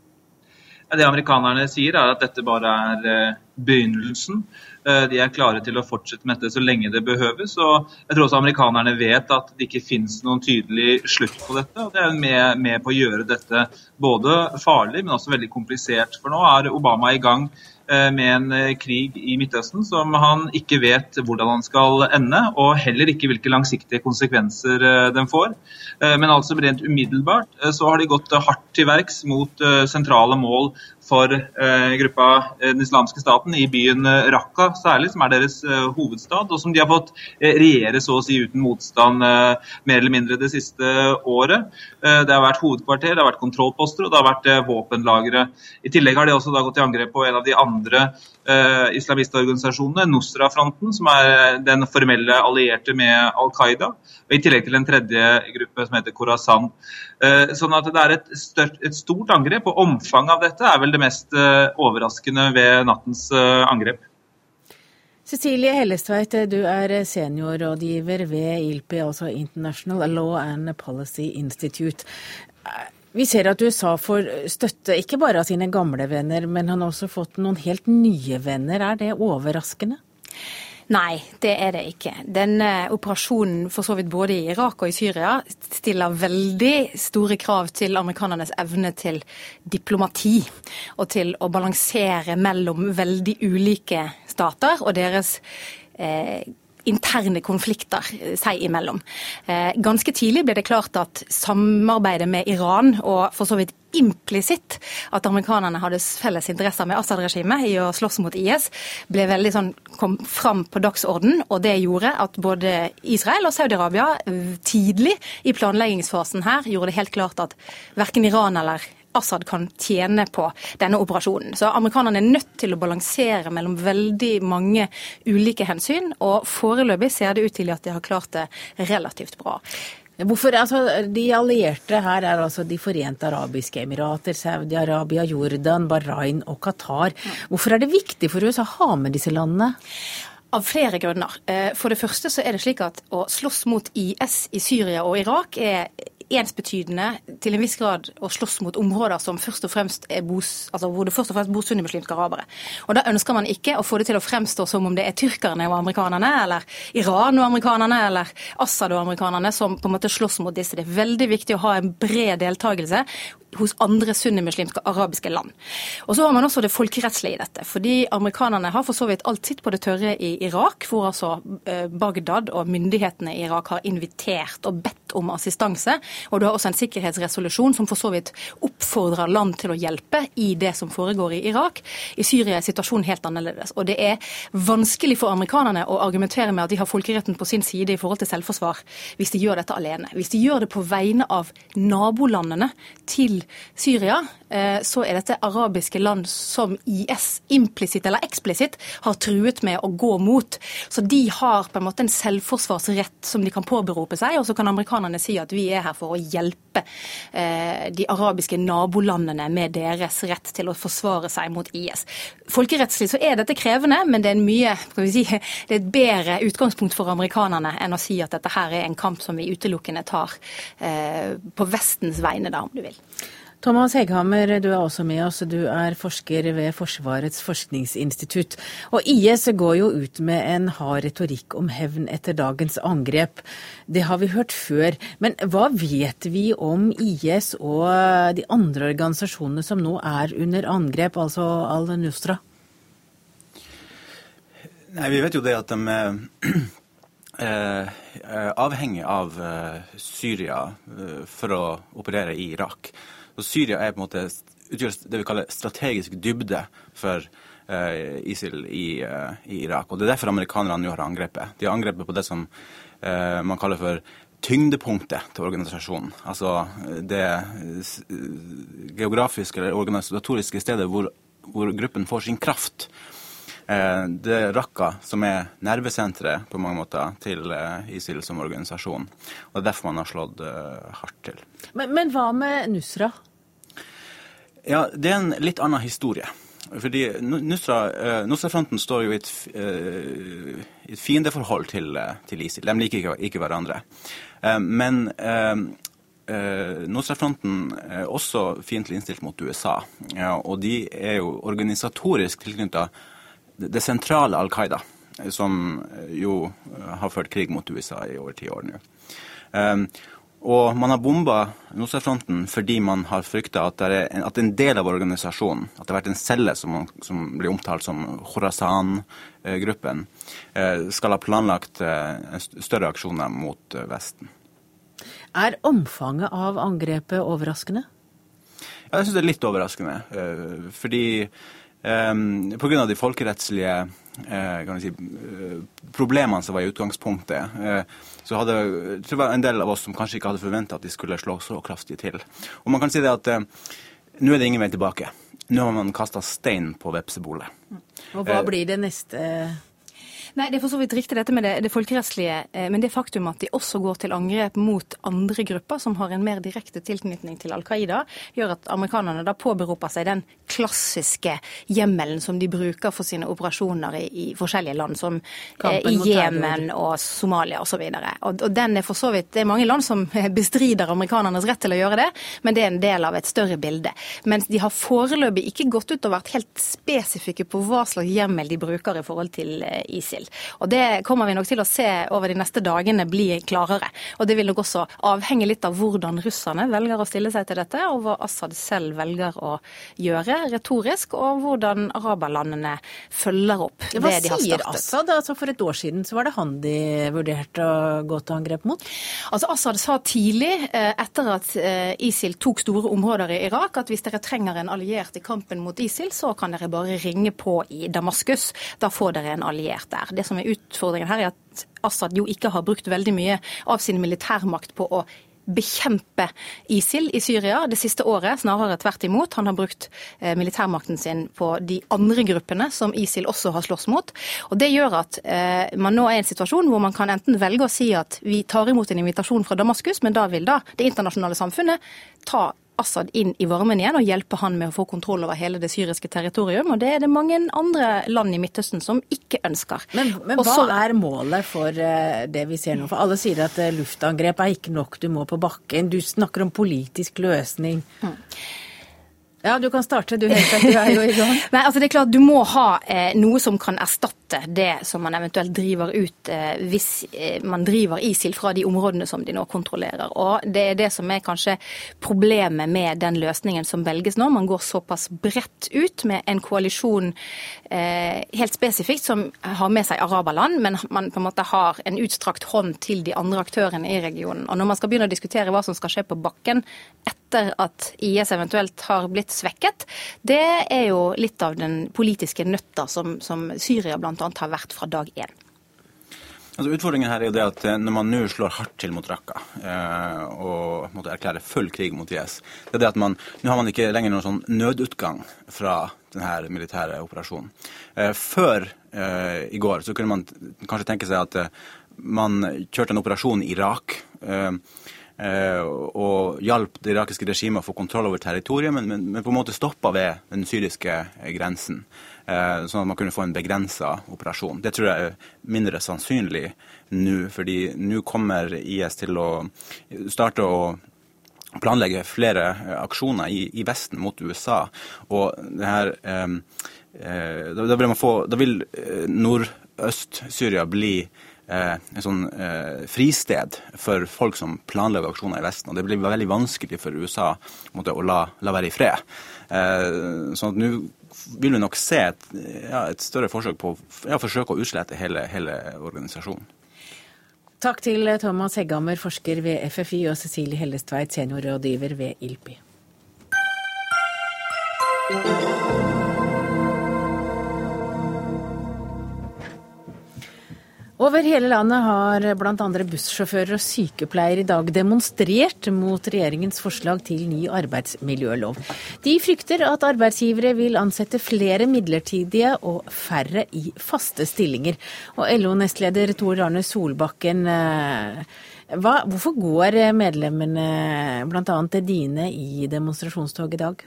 Det amerikanerne sier, er at dette bare er eh, begynnelsen. Eh, de er klare til å fortsette med dette så lenge det behøves. og Jeg tror også amerikanerne vet at det ikke finnes noen tydelig slutt på dette. og Det er med, med på å gjøre dette både farlig, men også veldig komplisert. For nå er Obama i gang med en eh, krig i Midtøsten som han ikke vet hvordan han skal ende, og heller ikke hvilke langsiktige konsekvenser eh, den får. Men altså rent umiddelbart så har de gått hardt til verks mot sentrale mål for gruppa Den islamske staten i byen Raqqa særlig, som er deres hovedstad, og som de har fått regjere så å si uten motstand mer eller mindre det siste året. Det har vært hovedkvarter, det har vært kontrollposter og det har vært våpenlagre. I tillegg har de også gått til angrep på en av de andre andre eh, islamistorganisasjonene, Nusra-fronten, som er den formelle allierte med Al Qaida, og i tillegg til en tredje gruppe som heter Khorasan. Eh, sånn at det er et, størt, et, stort angrep, og omfanget av dette er vel det mest eh, overraskende ved nattens eh, angrep. Cecilie Hellestveit, du er seniorrådgiver ved ILPI, altså International Law and Policy Institute. Vi ser at USA får støtte ikke bare av sine gamle venner, men han har også fått noen helt nye venner. Er det overraskende? Nei, det er det ikke. Denne operasjonen for så vidt både i Irak og i Syria stiller veldig store krav til amerikanernes evne til diplomati. Og til å balansere mellom veldig ulike stater og deres eh, interne konflikter eh, seg imellom. Eh, ganske tidlig ble det klart at samarbeidet med Iran, og for så vidt implisitt at amerikanerne hadde felles interesser med Assad-regimet i å slåss mot IS, ble veldig sånn, kom fram på dagsorden, og det gjorde at både Israel og Saudi-Arabia tidlig i planleggingsfasen her gjorde det helt klart at verken Iran eller Assad kan tjene på denne operasjonen. Så amerikanerne er nødt til å balansere mellom veldig mange ulike hensyn, og foreløpig ser det ut til at de har klart det relativt bra. Hvorfor, altså, De allierte her er altså De forente arabiske emirater, Saudi-Arabia, Jordan, Bahrain og Qatar. Hvorfor er det viktig for USA å ha med disse landene? Av flere grunner. Eh, for det første så er det slik at å slåss mot IS i Syria og Irak er ensbetydende til en viss grad å slåss mot områder som først og fremst er bos, altså hvor det først og fremst bor sunnimuslimske arabere. Og Da ønsker man ikke å få det til å fremstå som om det er tyrkerne og amerikanerne, eller Iran og amerikanerne, eller Assad og amerikanerne som på en måte slåss mot disse. Det er veldig viktig å ha en bred deltakelse hos andre sunnimuslimske arabiske land. Og Så har man også det folkerettslige i dette. fordi Amerikanerne har for så vidt alt sitt på det tørre i Irak, hvor altså eh, Bagdad og myndighetene i Irak har invitert og bedt om assistanse. Og du har også en sikkerhetsresolusjon som for så vidt oppfordrer land til å hjelpe i det som foregår i Irak. I Syria er situasjonen helt annerledes. Og det er vanskelig for amerikanerne å argumentere med at de har folkeretten på sin side i forhold til selvforsvar, hvis de gjør dette alene. Hvis de gjør det på vegne av nabolandene til Syria, så er dette arabiske land som IS implisitt eller eksplisitt har truet med å gå mot. Så de har på en måte en selvforsvarsrett som de kan påberope seg, og så kan amerikanerne si at vi er her for å hjelpe eh, de arabiske nabolandene med deres rett til å forsvare seg mot IS. Folkerettslig så er dette krevende, men det er, en mye, si, det er et bedre utgangspunkt for amerikanerne enn å si at dette her er en kamp som vi utelukkende tar eh, på Vestens vegne, da, om du vil. Thomas Hegghammer, du er også med oss. Du er forsker ved Forsvarets forskningsinstitutt. Og IS går jo ut med en hard retorikk om hevn etter dagens angrep. Det har vi hørt før. Men hva vet vi om IS og de andre organisasjonene som nå er under angrep, altså Al-Nusra? Nei, Vi vet jo det at de er avhengig av Syria for å operere i Irak. Og Syria er på en måte utgjør det vi kaller strategisk dybde for ISIL i, i, Irak. Og Det er derfor amerikanerne nå har angrepet. De har angrepet på det som man kaller for tyngdepunktet til organisasjonen. Altså det geografiske eller organisatoriske stedet hvor, hvor gruppen får sin kraft. Det er Raqqa som er nervesenteret på mange måter til ISIL som organisasjon. Og Det er derfor man har slått hardt til. Men, men hva med Nusra? Ja, Det er en litt annen historie. Fordi Nusra, Nusra-fronten står jo i et, et fiendeforhold til, til, ISIL. De liker ikke, ikke hverandre. Eh, men eh, eh, Nusra-fronten er også fiendtlig innstilt mot USA. Og de er jo organisatorisk tilknytta det sentrale Al Qaida, som jo har ført krig mot USA i over ti år nå. Og man har bomba Nusra-fronten fordi man har frykta at, at, en del av organisasjonen, at det har vært en celle som, som blir omtalt som Khorasan-gruppen, skal ha planlagt større aksjoner mot Vesten. Er omfanget av angrepet overraskende? Ja, jeg syns det er litt overraskende. Eh, fordi eh, pga. de folkerettslige eh, kan si, problemene som var i utgangspunktet, så hadde det var en del av oss som kanskje ikke hadde forventa at de skulle slå så kraftig til. Og man kan si det at nå er det ingen vei tilbake. Nå har man kasta stein på vepsebolet. Og hva blir det neste Nei, Det er for så vidt riktig dette med det, det folkerettslige, eh, men det faktum at de også går til angrep mot andre grupper som har en mer direkte tilknytning til Al Qaida, gjør at amerikanerne da påberoper seg den klassiske hjemmelen som de bruker for sine operasjoner i, i forskjellige land, som eh, i Jemen og Somalia osv. Og, og, og den er for så vidt, Det er mange land som bestrider amerikanernes rett til å gjøre det, men det er en del av et større bilde. Mens de har foreløpig ikke gått ut og vært helt spesifikke på hva slags hjemmel de bruker i forhold til eh, ISIL. Og Det kommer vi nok til å se over de neste dagene bli klarere. Og Det vil nok også avhenge litt av hvordan russerne velger å stille seg til dette, og hva Assad selv velger å gjøre retorisk, og hvordan araberlandene følger opp det de har startet. Hva sier Assad? Altså For et år siden så var det han de vurderte å gå til angrep mot? Altså Assad sa tidlig, eh, etter at eh, ISIL tok store områder i Irak, at hvis dere trenger en alliert i kampen mot ISIL, så kan dere bare ringe på i Damaskus. Da får dere en alliert der. Det som er utfordringen her, er at Assad jo ikke har brukt veldig mye av sin militærmakt på å bekjempe ISIL i Syria det siste året, snarere tvert imot. Han har brukt eh, militærmakten sin på de andre gruppene som ISIL også har slåss mot. Og Det gjør at eh, man nå er i en situasjon hvor man kan enten velge å si at vi tar imot en invitasjon fra Damaskus, men da vil da det internasjonale samfunnet ta Assad inn i varmen igjen og hjelpe han med å få kontroll over hele det syriske territorium. Og det er det mange andre land i Midtøsten som ikke ønsker. Men, men Også, hva er målet for eh, det vi ser nå? For alle sier at eh, luftangrep er ikke nok, du må på bakken. Du snakker om politisk løsning. Mm. Ja, du kan starte, du helt du er jo i gang. Nei, altså det er klart Du må ha eh, noe som kan erstatte det som man eventuelt driver ut eh, hvis eh, man driver ISIL fra de områdene som de nå kontrollerer. Og Det er det som er kanskje problemet med den løsningen som velges nå. Man går såpass bredt ut med en koalisjon eh, helt spesifikt som har med seg araberland, men man på en måte har en utstrakt hånd til de andre aktørene i regionen. Og Når man skal begynne å diskutere hva som skal skje på bakken etter at IS eventuelt har blitt svekket, det er jo litt av den politiske nøtta som, som Syria bl.a. har vært fra dag én. Altså Utfordringen her er jo det at eh, når man nå slår hardt til mot Raqqa eh, og måtte erklære full krig mot IS, det er det at man, nå har man ikke lenger noen sånn nødutgang fra denne militære operasjonen. Eh, før eh, i går så kunne man kanskje tenke seg at eh, man kjørte en operasjon i Irak. Eh, og hjalp det irakiske regimet å få kontroll over territoriet, men, men, men, på en måte stoppa ved den syriske eh, grensen. Eh, sånn at man kunne få en begrensa operasjon. Det tror jeg er mindre sannsynlig nå, fordi nå kommer IS til å starte å planlegge flere aksjoner i, i Vesten mot USA. Og det her eh, da, vil, vil Nordøst-Syria bli eh, en sånn eh, fristed for folk som planlegger aksjoner i Vesten. og Det blir veldig vanskelig for USA måtte, å la, la, være i fred. Eh, sånn at nå vil vi nok se et, ja, et større forsøk på å forsøke å utslette hele, hele organisasjonen. Takk til Thomas Hegghammer, forsker ved FFI, og Cecilie Hellestveit, seniorrådgiver ved ILPI. Over hele landet har bl.a. bussjåfører og sykepleiere i dag demonstrert mot regjeringens forslag til ny arbeidsmiljølov. De frykter at arbeidsgivere vil ansette flere midlertidige og færre i faste stillinger. Og LO-nestleder Tor Arne Solbakken, eh, hva, hvorfor går medlemmene, bl.a. dine, i demonstrasjonstog i dag?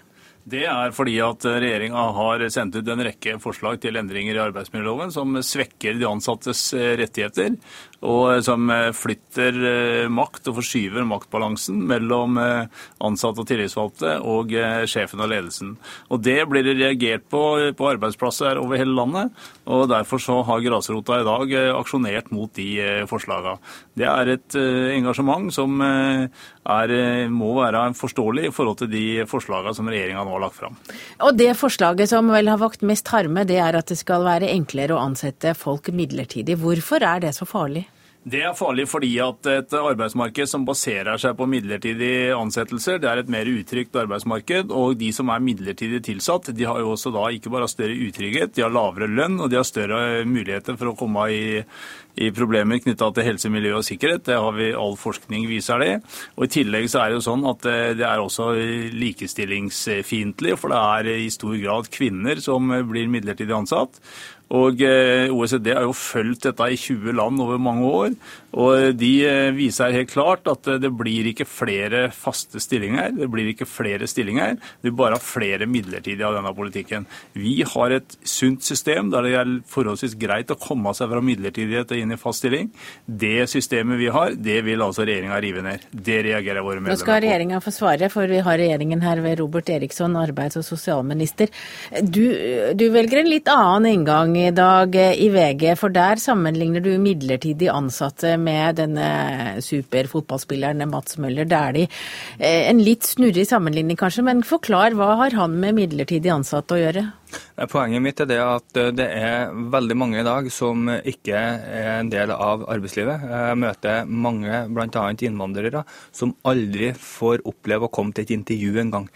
Det er fordi at regjeringa har sendt ut en rekke forslag til endringer i arbeidsmiljøloven som svekker de ansattes rettigheter og som eh, flytter eh, makt og forskyver maktbalansen mellom eh, ansatte og tillitsvalgte og sjefen og ledelsen. Og Det blir det reagert på på arbeidsplasser over hele landet. og Derfor så har grasrota i dag aksjonert mot de forslagene. Det er et engasjement som er, må være forståelig i forhold til de forslagene som regjeringa nå har lagt fram. Og Det forslaget som vel har vakt mest harme, det er at det skal være enklere å ansette folk midlertidig. Hvorfor er det så farlig? Det er farlig fordi at et arbeidsmarked som baserer seg på midlertidige ansettelser, det er et mer utrygt arbeidsmarked. Og de som er midlertidig tilsatt, de har jo også da ikke bare større utrygghet, de har lavere lønn og de har større muligheter for å komme i, i problemer knytta til helse, miljø og sikkerhet. Det har vi, All forskning viser det. Og I tillegg så er det jo sånn at det er også likestillingsfiendtlig, for det er i stor grad kvinner som blir midlertidig ansatt. Og eh, OECD har jo fulgt dette i 20 land over mange år. Og de eh, viser helt klart at eh, det blir ikke flere faste stillinger. Det blir ikke flere stillinger. Det blir bare flere midlertidige av denne politikken. Vi har et sunt system der det er forholdsvis greit å komme seg fra midlertidighet og inn i fast stilling. Det systemet vi har, det vil altså regjeringa rive ned. Det reagerer våre medlemmer på. Nå skal regjeringa få svare, for vi har regjeringen her ved Robert Eriksson, arbeids- og sosialminister. Du, du velger en litt annen inngang i dag i VG, for der sammenligner du midlertidig ansatte med denne superfotballspilleren Mats Møller Dæhlie. Eh, en litt snurrig sammenligning kanskje, men forklar hva har han med midlertidig ansatte å gjøre? Poenget mitt er det at det er veldig mange i dag som ikke er en del av arbeidslivet. Jeg møter mange, bl.a. innvandrere, som aldri får oppleve å komme til et intervju engang.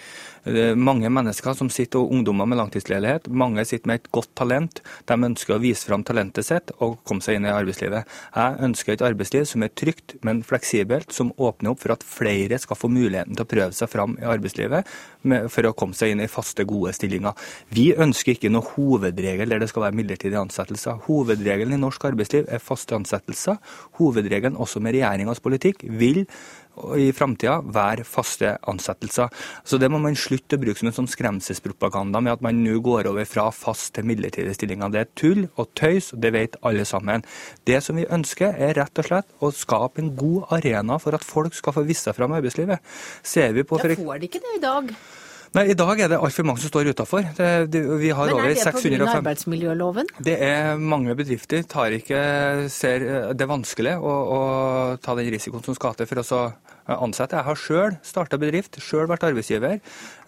Mange mennesker som sitter, og ungdommer med langtidsledighet, mange sitter med et godt talent. De ønsker å vise fram talentet sitt og komme seg inn i arbeidslivet. Jeg ønsker et arbeidsliv som er trygt, men fleksibelt, som åpner opp for at flere skal få muligheten til å prøve seg fram i arbeidslivet for å komme seg inn i faste, gode stillinger. Vi ønsker ikke noe hovedregel der det skal være midlertidige ansettelser. Hovedregelen i norsk arbeidsliv er faste ansettelser. Hovedregelen også med regjeringas politikk vil i framtida være faste ansettelser. Så Det må man slutte å bruke som en sånn skremselspropaganda med at man nå går over fra fast til midlertidige stillinger. Det er tull og tøys, og det vet alle sammen. Det som vi ønsker er rett og slett å skape en god arena for at folk skal få vist seg fram i arbeidslivet. Ser vi på for... Da får de ikke det i dag. Nei, I dag er det altfor mange som står utafor. Men er det pga. arbeidsmiljøloven? Det er mange bedrifter tar ikke, ser det er vanskelig å, å ta den risikoen som skal til for å ansette. Jeg har sjøl starta bedrift, sjøl vært arbeidsgiver.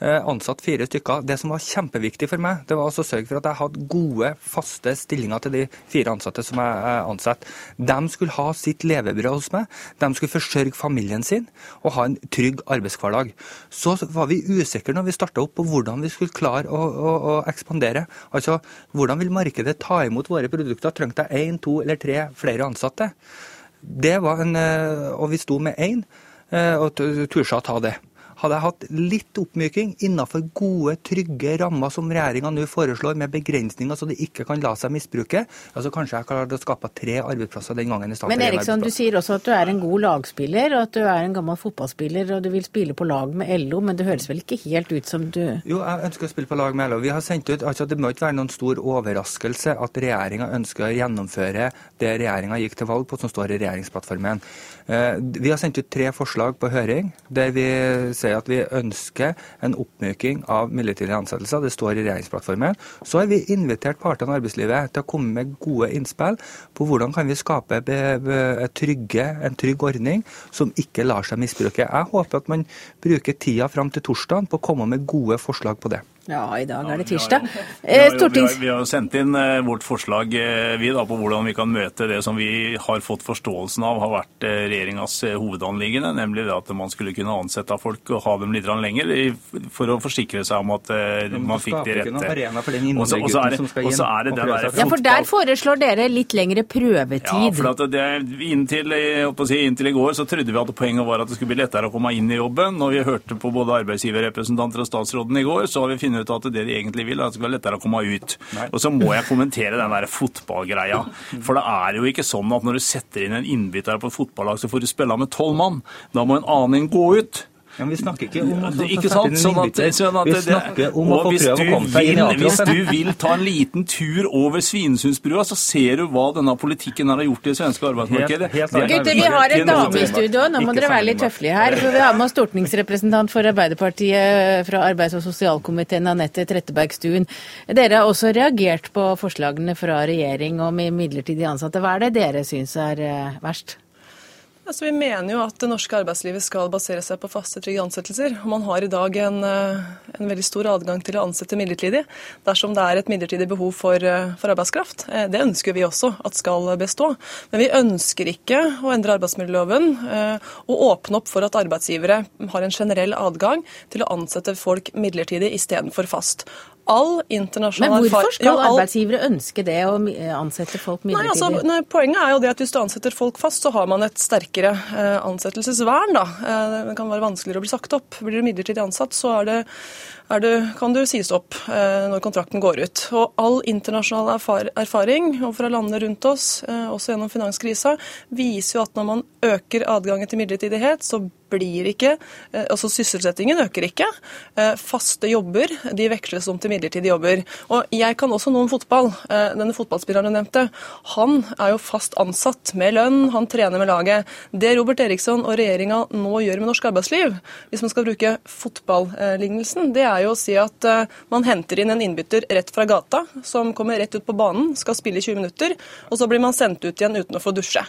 Eh, ansatt fire stykker. Det som var kjempeviktig for meg, det var å sørge for at jeg hadde gode, faste stillinger til de fire ansatte som jeg ansatte. De skulle ha sitt levebrød hos meg. De skulle forsørge familien sin og ha en trygg arbeidshverdag. Så var vi usikre når vi starta opp på hvordan vi skulle klare å, å, å ekspandere. Altså, hvordan vil markedet ta imot våre produkter? Trengte jeg én, to eller tre flere ansatte? Det var en, eh, Og vi sto med én. Eh, og turte å ta det. Hadde jeg hatt litt oppmyking innenfor gode, trygge rammer som regjeringa nå foreslår, med begrensninger så det ikke kan la seg misbruke, ja, så kanskje jeg klarte å skape tre arbeidsplasser den gangen. i stedet Men Eriksson, du sier også at du er en god lagspiller, og at du er en gammel fotballspiller og du vil spille på lag med LO, men det høres vel ikke helt ut som du Jo, jeg ønsker å spille på lag med LO. Vi har sendt ut, altså Det må ikke være noen stor overraskelse at regjeringa ønsker å gjennomføre det regjeringa gikk til valg på, som står i regjeringsplattformen. Eh, vi har sendt ut tre forslag på høring, der vi sier sier at vi ønsker en oppmyking av midlertidige ansettelser. Det står i regjeringsplattformen. Så har vi invitert partene i arbeidslivet til å komme med gode innspill på hvordan kan vi skape trygge, en trygg ordning som ikke lar seg misbruke. Jeg håper at man bruker tida fram til torsdag på å komme med gode forslag på det. Ja, i dag er det tirsdag. Vi har, vi har, vi har sendt inn eh, vårt forslag eh, vi da, på hvordan vi kan møte det som vi har fått forståelsen av har vært eh, regjeringas hovedanliggende, nemlig det at man skulle kunne ansette folk og ha dem litt lenger for å forsikre seg om at man fikk de rette. Og så er det den der Ja, for der foreslår dere litt lengre prøvetid. Ja, for det, inntil, si, inntil, i går så trodde vi at poenget var at det skulle bli lettere å komme inn i jobben. Når vi hørte på både arbeidsgiverrepresentanter og statsråden i går, så har vi funnet finne ut at det de egentlig vil, er at det skal være lettere å komme ut. Nei. Og så må jeg kommentere den der fotballgreia. For det er jo ikke sånn at når du setter inn en innbytter på et fotballag, så får du spille med tolv mann. Da må en annen gå ut. Ja, vi snakker ikke om å ikke sant? Sånn at, sånn at vi snakker om å få prøve å komme seg inn i A-troppen. Hvis du vil ta en liten tur over Svinesundsbrua, så ser du hva denne politikken har gjort i det svenske arbeidsmarkedet. Gutter, vi har en dame i studio. Nå må dere være litt høflige her. For vi har med oss stortingsrepresentant for Arbeiderpartiet fra arbeids- og sosialkomiteen, Anette Trettebergstuen. Dere har også reagert på forslagene fra regjering om midlertidig ansatte. Hva er det dere syns er eh, verst? Altså, vi mener jo at det norske arbeidslivet skal basere seg på faste, trygge ansettelser. og Man har i dag en, eh, en, veldig stor adgang til å ansette midlertidig dersom det er et midlertidig behov for, eh, for, arbeidskraft. Eh, det ønsker vi også at skal bestå. Men vi ønsker ikke å endre arbeidsmiljøloven og åpne opp for at arbeidsgivere har en generell adgang til å ansette folk midlertidig istedenfor fast all internasjonal Men hvorfor skal all... arbeidsgivere ønske det, å ansette folk midlertidig? Nei, altså, nei, poenget er jo det at hvis du ansetter folk fast, så har man et sterkere eh, ansettelsesvern. Da. Eh, det kan være vanskeligere å bli sagt opp. Blir du midlertidig ansatt, så er det det, kan du sies opp eh, når kontrakten går ut. Og all internasjonal erfar erfaring og fra landene rundt oss, eh, også gjennom finanskrisa, viser jo at når man øker adgangen til midlertidighet, så blir ikke eh, Altså sysselsettingen øker ikke. Eh, faste jobber de veksles om til midlertidige jobber. Og jeg kan også noe om fotball. Eh, denne fotballspilleren du nevnte, han er jo fast ansatt med lønn, han trener med laget. Det Robert Eriksson og regjeringa nå gjør med norsk arbeidsliv, hvis man skal bruke fotballignelsen, det er jo å si at man henter inn en innbytter rett fra gata, som kommer rett ut på banen, skal spille i 20 minutter, og så blir man sendt ut igjen uten å få dusje,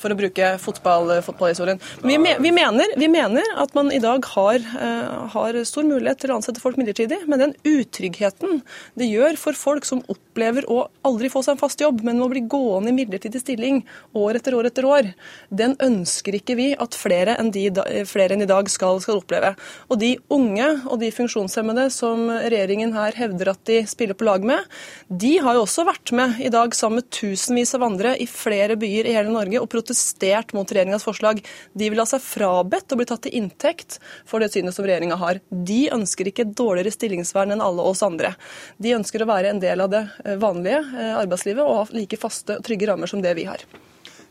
for å bruke fotball, fotballhistorien. Vi, vi, mener, vi, mener, at man i dag har, uh, har, stor mulighet til å ansette folk midlertidig, men den utryggheten det gjør for folk som opplever å aldri få seg en fast jobb, men må bli gående i midlertidig stilling år etter år etter år, den ønsker ikke vi at flere enn, de, flere enn i dag skal, skal oppleve. Og de unge og de funksjonshemmede som regjeringen her hevder at de spiller på lag med, de har jo også vært med i dag sammen med tusenvis av andre i flere byer i hele Norge og protestert mot regjeringas forslag. De vil ha seg frabedt å blir tatt til inntekt for det synet som regjeringa har. De ønsker ikke dårligere stillingsvern enn alle oss andre. De ønsker å være en del av det vanlige eh, arbeidslivet og ha like faste og trygge rammer som det vi har.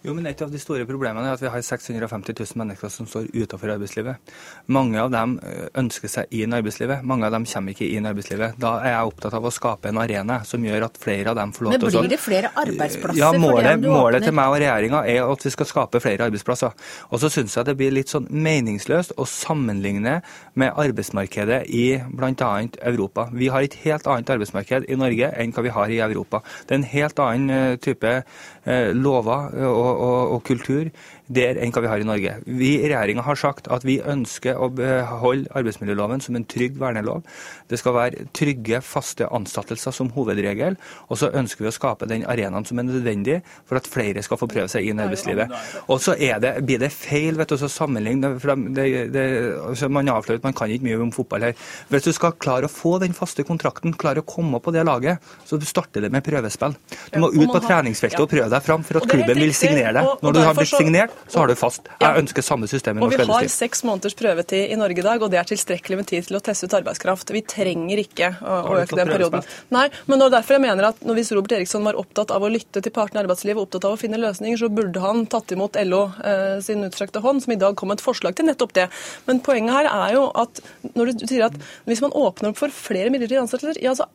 Jo, men Et av de store problemene er at vi har 650 000 mennesker som står utenfor arbeidslivet. Mange av dem eh, ønsker seg inn i arbeidslivet, mange av dem kommer ikke inn i arbeidslivet. Da er jeg opptatt av å skape en arena som gjør at flere av dem får lov til å Men blir det flere arbeidsplasser? Ja, målet, målet til meg og regjeringa er at vi skal skape flere arbeidsplasser. Og så syns jeg det blir litt sånn meningsløst å sammenligne med arbeidsmarkedet i bl.a. Europa. Vi har et helt annet arbeidsmarked i Norge enn hva vi har i Europa. Det er en helt annen eh, type eh, lover og og, og kultur der enn hva vi har i Norge. Vi i regjeringa har sagt at vi ønsker å beholde arbeidsmiljøloven som en trygg vernelov. Det skal være trygge, faste ansettelser som hovedregel. Og så ønsker vi å skape den arenaen som er nødvendig for at flere skal få prøve seg inn i arbeidslivet. Og så det, blir det feil vet du, å sammenligne. For det, det, altså man avslører at man kan ikke mye om fotball her. Hvis du skal klare å få den faste kontrakten, klare å komme på det laget, så starter det med prøvespill. Du må ut på treningsfeltet og prøve deg fram for at klubben vil signere deg. Når du har blitt signert, så har du fast. Jeg ønsker samme system i norsk arbeidsliv. Og vi har seks måneders prøvetid i Norge i dag, og det er tilstrekkelig med tid til å teste ut arbeidskraft. Vi trenger ikke å øke den perioden. Nei, men derfor jeg mener at når Hvis Robert Eriksson var opptatt av å lytte til partene i arbeidslivet, og opptatt av å finne løsninger, så burde han tatt imot LO eh, sin utstrakte hånd, som i dag kom med et forslag til nettopp det. Men poenget her er jo at når du sier at hvis man åpner opp for flere midlertidige ansettelser, ja, så,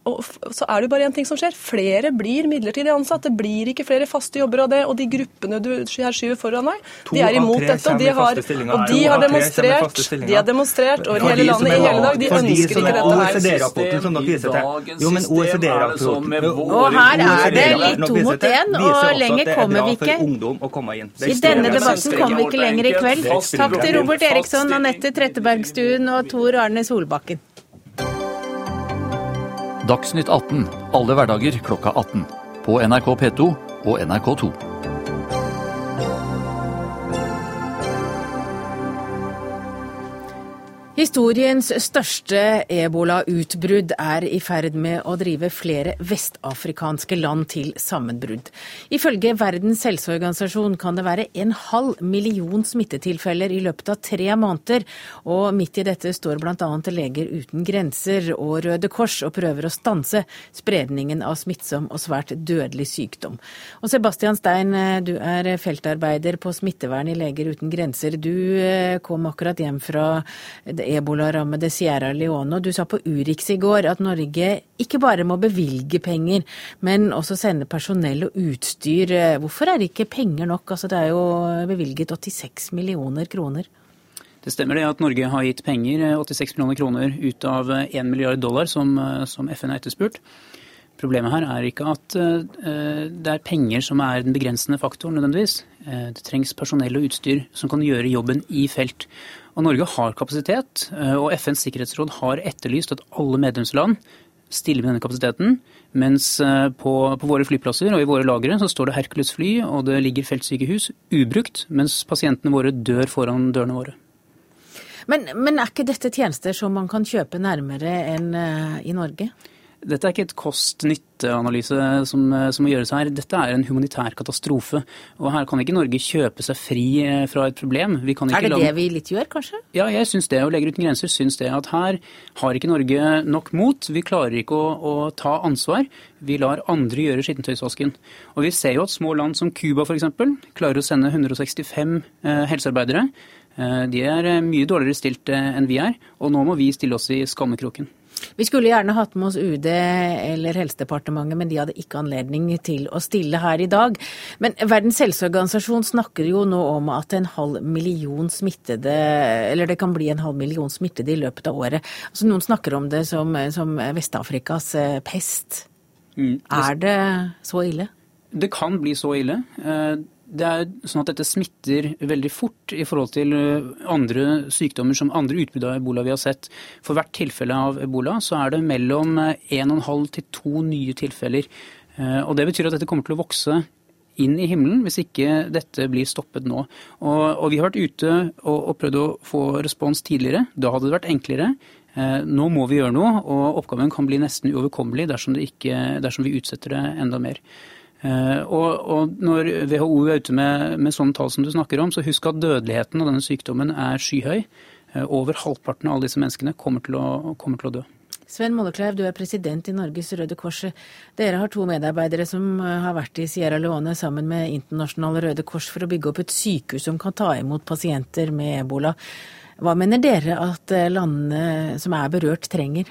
så er det jo bare én ting som skjer. Flere blir midlertidig ansatt. Det blir ikke flere faste jobber av det. Og de gruppene du her skyver foran deg, de er imot dette. Og de har, og de har demonstrert de har demonstrert over hele landet i hele dag. De ønsker ikke dette her. OECD-rapporten som dere viser til. Jo, men OECD-rapporten Og her er det litt to mot én, og lenger kommer vi ikke. I denne debatten kommer vi ikke lenger i kveld. Takk til Robert Eriksson, Anette Trettebergstuen og Tor Arne Solbakken. Dagsnytt 18 alle hverdager klokka 18. På NRK P2 og NRK2. Historiens største ebolautbrudd er i ferd med å drive flere vestafrikanske land til sammenbrudd. Ifølge Verdens helseorganisasjon kan det være en halv million smittetilfeller i løpet av tre måneder. Og midt i dette står bl.a. Leger uten grenser og Røde Kors og prøver å stanse spredningen av smittsom og svært dødelig sykdom. Og Sebastian Stein, du er feltarbeider på smittevern i Leger uten grenser. Du eh, kom akkurat hjem fra det ebolarammede Sierra Leone. Og du sa på Urix i går at Norge ikke bare må bevilge penger, men også sende personell og utstyr. Hvorfor er det ikke penger nok? Altså, det er jo bevilget 86 millioner kroner. Det stemmer det at Norge har gitt penger, 86 millioner kroner, ut av 1 milliard dollar som, som FN har etterspurt. Problemet her er ikke at det er penger som er den begrensende faktoren nødvendigvis. Det trengs personell og utstyr som kan gjøre jobben i felt. Og Norge har kapasitet, uh, og FNs sikkerhetsråd har etterlyst at alle medlemsland stiller med denne kapasiteten. Mens på, på, våre flyplasser og i våre lagre så står det Hercules-fly og det ligger feltsykehus ubrukt, mens pasientene våre dør foran dørene våre. Men, men er ikke dette tjenester som man kan kjøpe nærmere enn i Norge? Dette er ikke et kost-nytte-analyse som, som, må gjøres her. Dette er en humanitær katastrofe. Og her kan ikke Norge kjøpe seg fri eh, fra et problem. er det det vi litt gjør, kanskje? Ja, jeg syns det. Og Leger uten grenser syns det. At her har ikke Norge nok mot. Vi klarer ikke å, å ta ansvar. Vi lar andre gjøre skittentøysvasken. Og vi ser jo at små land som Cuba f.eks. klarer å sende 165 eh, helsearbeidere. Eh, de er mye dårligere stilt eh, enn vi er, og nå må vi stille oss i skammekroken. Vi skulle gjerne hatt med oss UD eller Helsedepartementet, men de hadde ikke anledning til å stille her i dag. Men Verdens helseorganisasjon snakker jo nå om at en halv million smittede, eller det kan bli en halv million smittede i løpet av året. Altså Noen snakker om det som, som Vest-Afrikas pest. Mm. Er det så ille? Det kan bli så ille. Det er sånn at Dette smitter veldig fort i forhold til andre sykdommer som andre utbrudd av ebola vi har sett. For hvert tilfelle av ebola så er det mellom 1,5 til 2 nye tilfeller. Og Det betyr at dette kommer til å vokse inn i himmelen hvis ikke dette blir stoppet nå. Og, og Vi har vært ute og, og prøvd å få respons tidligere. Da hadde det vært enklere. Nå må vi gjøre noe, og oppgaven kan bli nesten uoverkommelig dersom, ikke, dersom vi utsetter det enda mer. Og, og, når WHO er ute med, med sånne tall som du snakker om, så husk at dødeligheten av denne sykdommen er skyhøy. Over halvparten av alle disse menneskene kommer til å, kommer til å dø. Sven Mollekleiv, du er president i Norges Røde Kors. Dere har to medarbeidere som har vært i Sierra Leone sammen med Internasjonale Røde Kors for å bygge opp et sykehus som kan ta imot pasienter med ebola. Hva mener dere at landene som er berørt, trenger?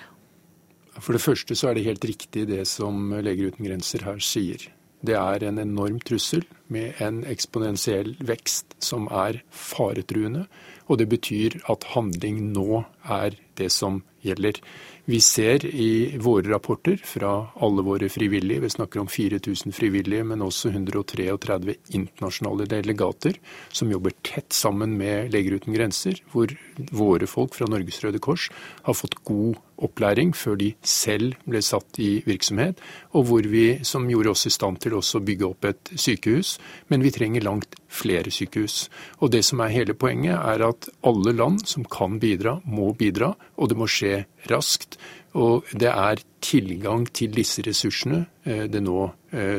For det første så er det helt riktig det som Leger uten grenser her sier. Det er en enorm trussel med en eksponentiell vekst som er faretruende. Og det betyr at handling nå er det som gjelder. Vi ser i våre rapporter fra alle våre frivillige, vi snakker om 4000 frivillige, men også 133 internasjonale delegater som jobber tett sammen med Leger uten grenser, hvor våre folk fra Norges Røde Kors har fått god opplæring før de selv ble satt i virksomhet, og hvor vi, som gjorde oss i stand til også å bygge opp et sykehus, men vi trenger langt flere sykehus. Og det som er hele poenget, er at alle land som kan bidra, må bidra, og det må skje raskt. Og det er tilgang til disse ressursene det nå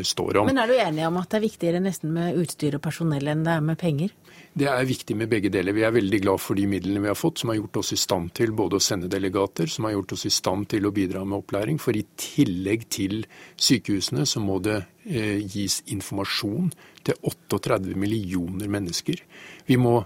står om. Men er du enig om at det er viktigere nesten med utstyr og personell enn det er med penger? Det er viktig med begge deler. Vi er veldig glad for de midlene vi har fått, som har gjort oss i stand til både å sende delegater, som har gjort oss i stand til å bidra med opplæring. For i tillegg til sykehusene så må det eh, gis informasjon til 38 millioner mennesker. Vi må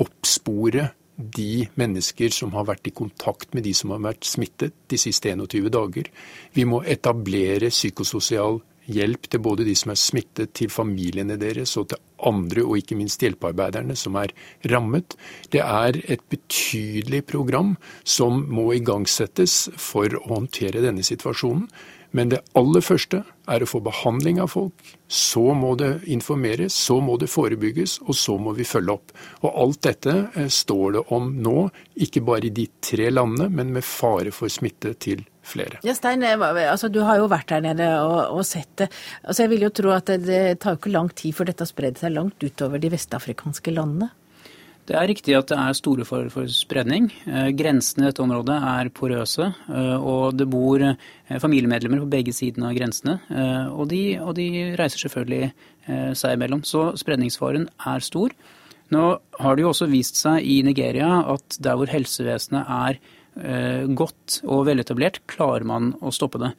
oppspore de mennesker som har vært i kontakt med de som har vært smittet de siste 21 dager. Vi må etablere psykososial hjelp til både de som er smittet, til familiene deres og til andre, og ikke minst hjelpearbeiderne som er rammet. Det er et betydelig program som må igangsettes for å håndtere denne situasjonen. Men det aller første er å få behandling av folk. Så må det informeres, så må det forebygges, og så må vi følge opp. Og alt dette eh, står det om nå, ikke bare i de tre landene, men med fare for smitte til flere. Ja, Stein, altså, du har jo vært der nede og, og sett det. Altså, jeg vil jo tro at det, det tar ikke lang tid før dette har spredd seg langt utover de vestafrikanske landene? Det er riktig at det er store for, for spredning. Eh, grensene i dette området er porøse, eh, og det bor eh, familiemedlemmer på begge sidene av grensene. Og de, og de reiser selvfølgelig seg imellom. Så spredningsfaren er stor. Nå har det jo også vist seg i Nigeria at der hvor helsevesenet er godt og veletablert, klarer man å stoppe det.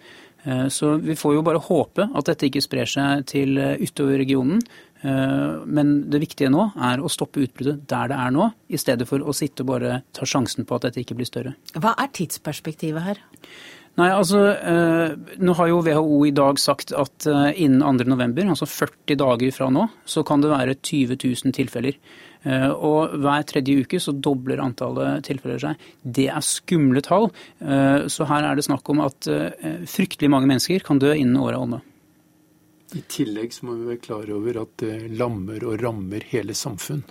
Så vi får jo bare håpe at dette ikke sprer seg til utover regionen. Eh, men det viktige nå er å stoppe utbruddet der det er nå, i stedet for å sitte og bare ta sjansen på at dette ikke blir større. Hva er tidsperspektivet her? Nei, altså, eh, Nå har jo WHO i dag sagt at eh, innen 2.11, altså 40 dager fra nå, så kan det være 20 000 tilfeller. Og hver tredje uke så dobler antallet tilfeller seg. Det er skumle tall. Så her er det snakk om at fryktelig mange mennesker kan dø innen året er omme. I tillegg så må vi være klar over at det lammer og rammer hele samfunn.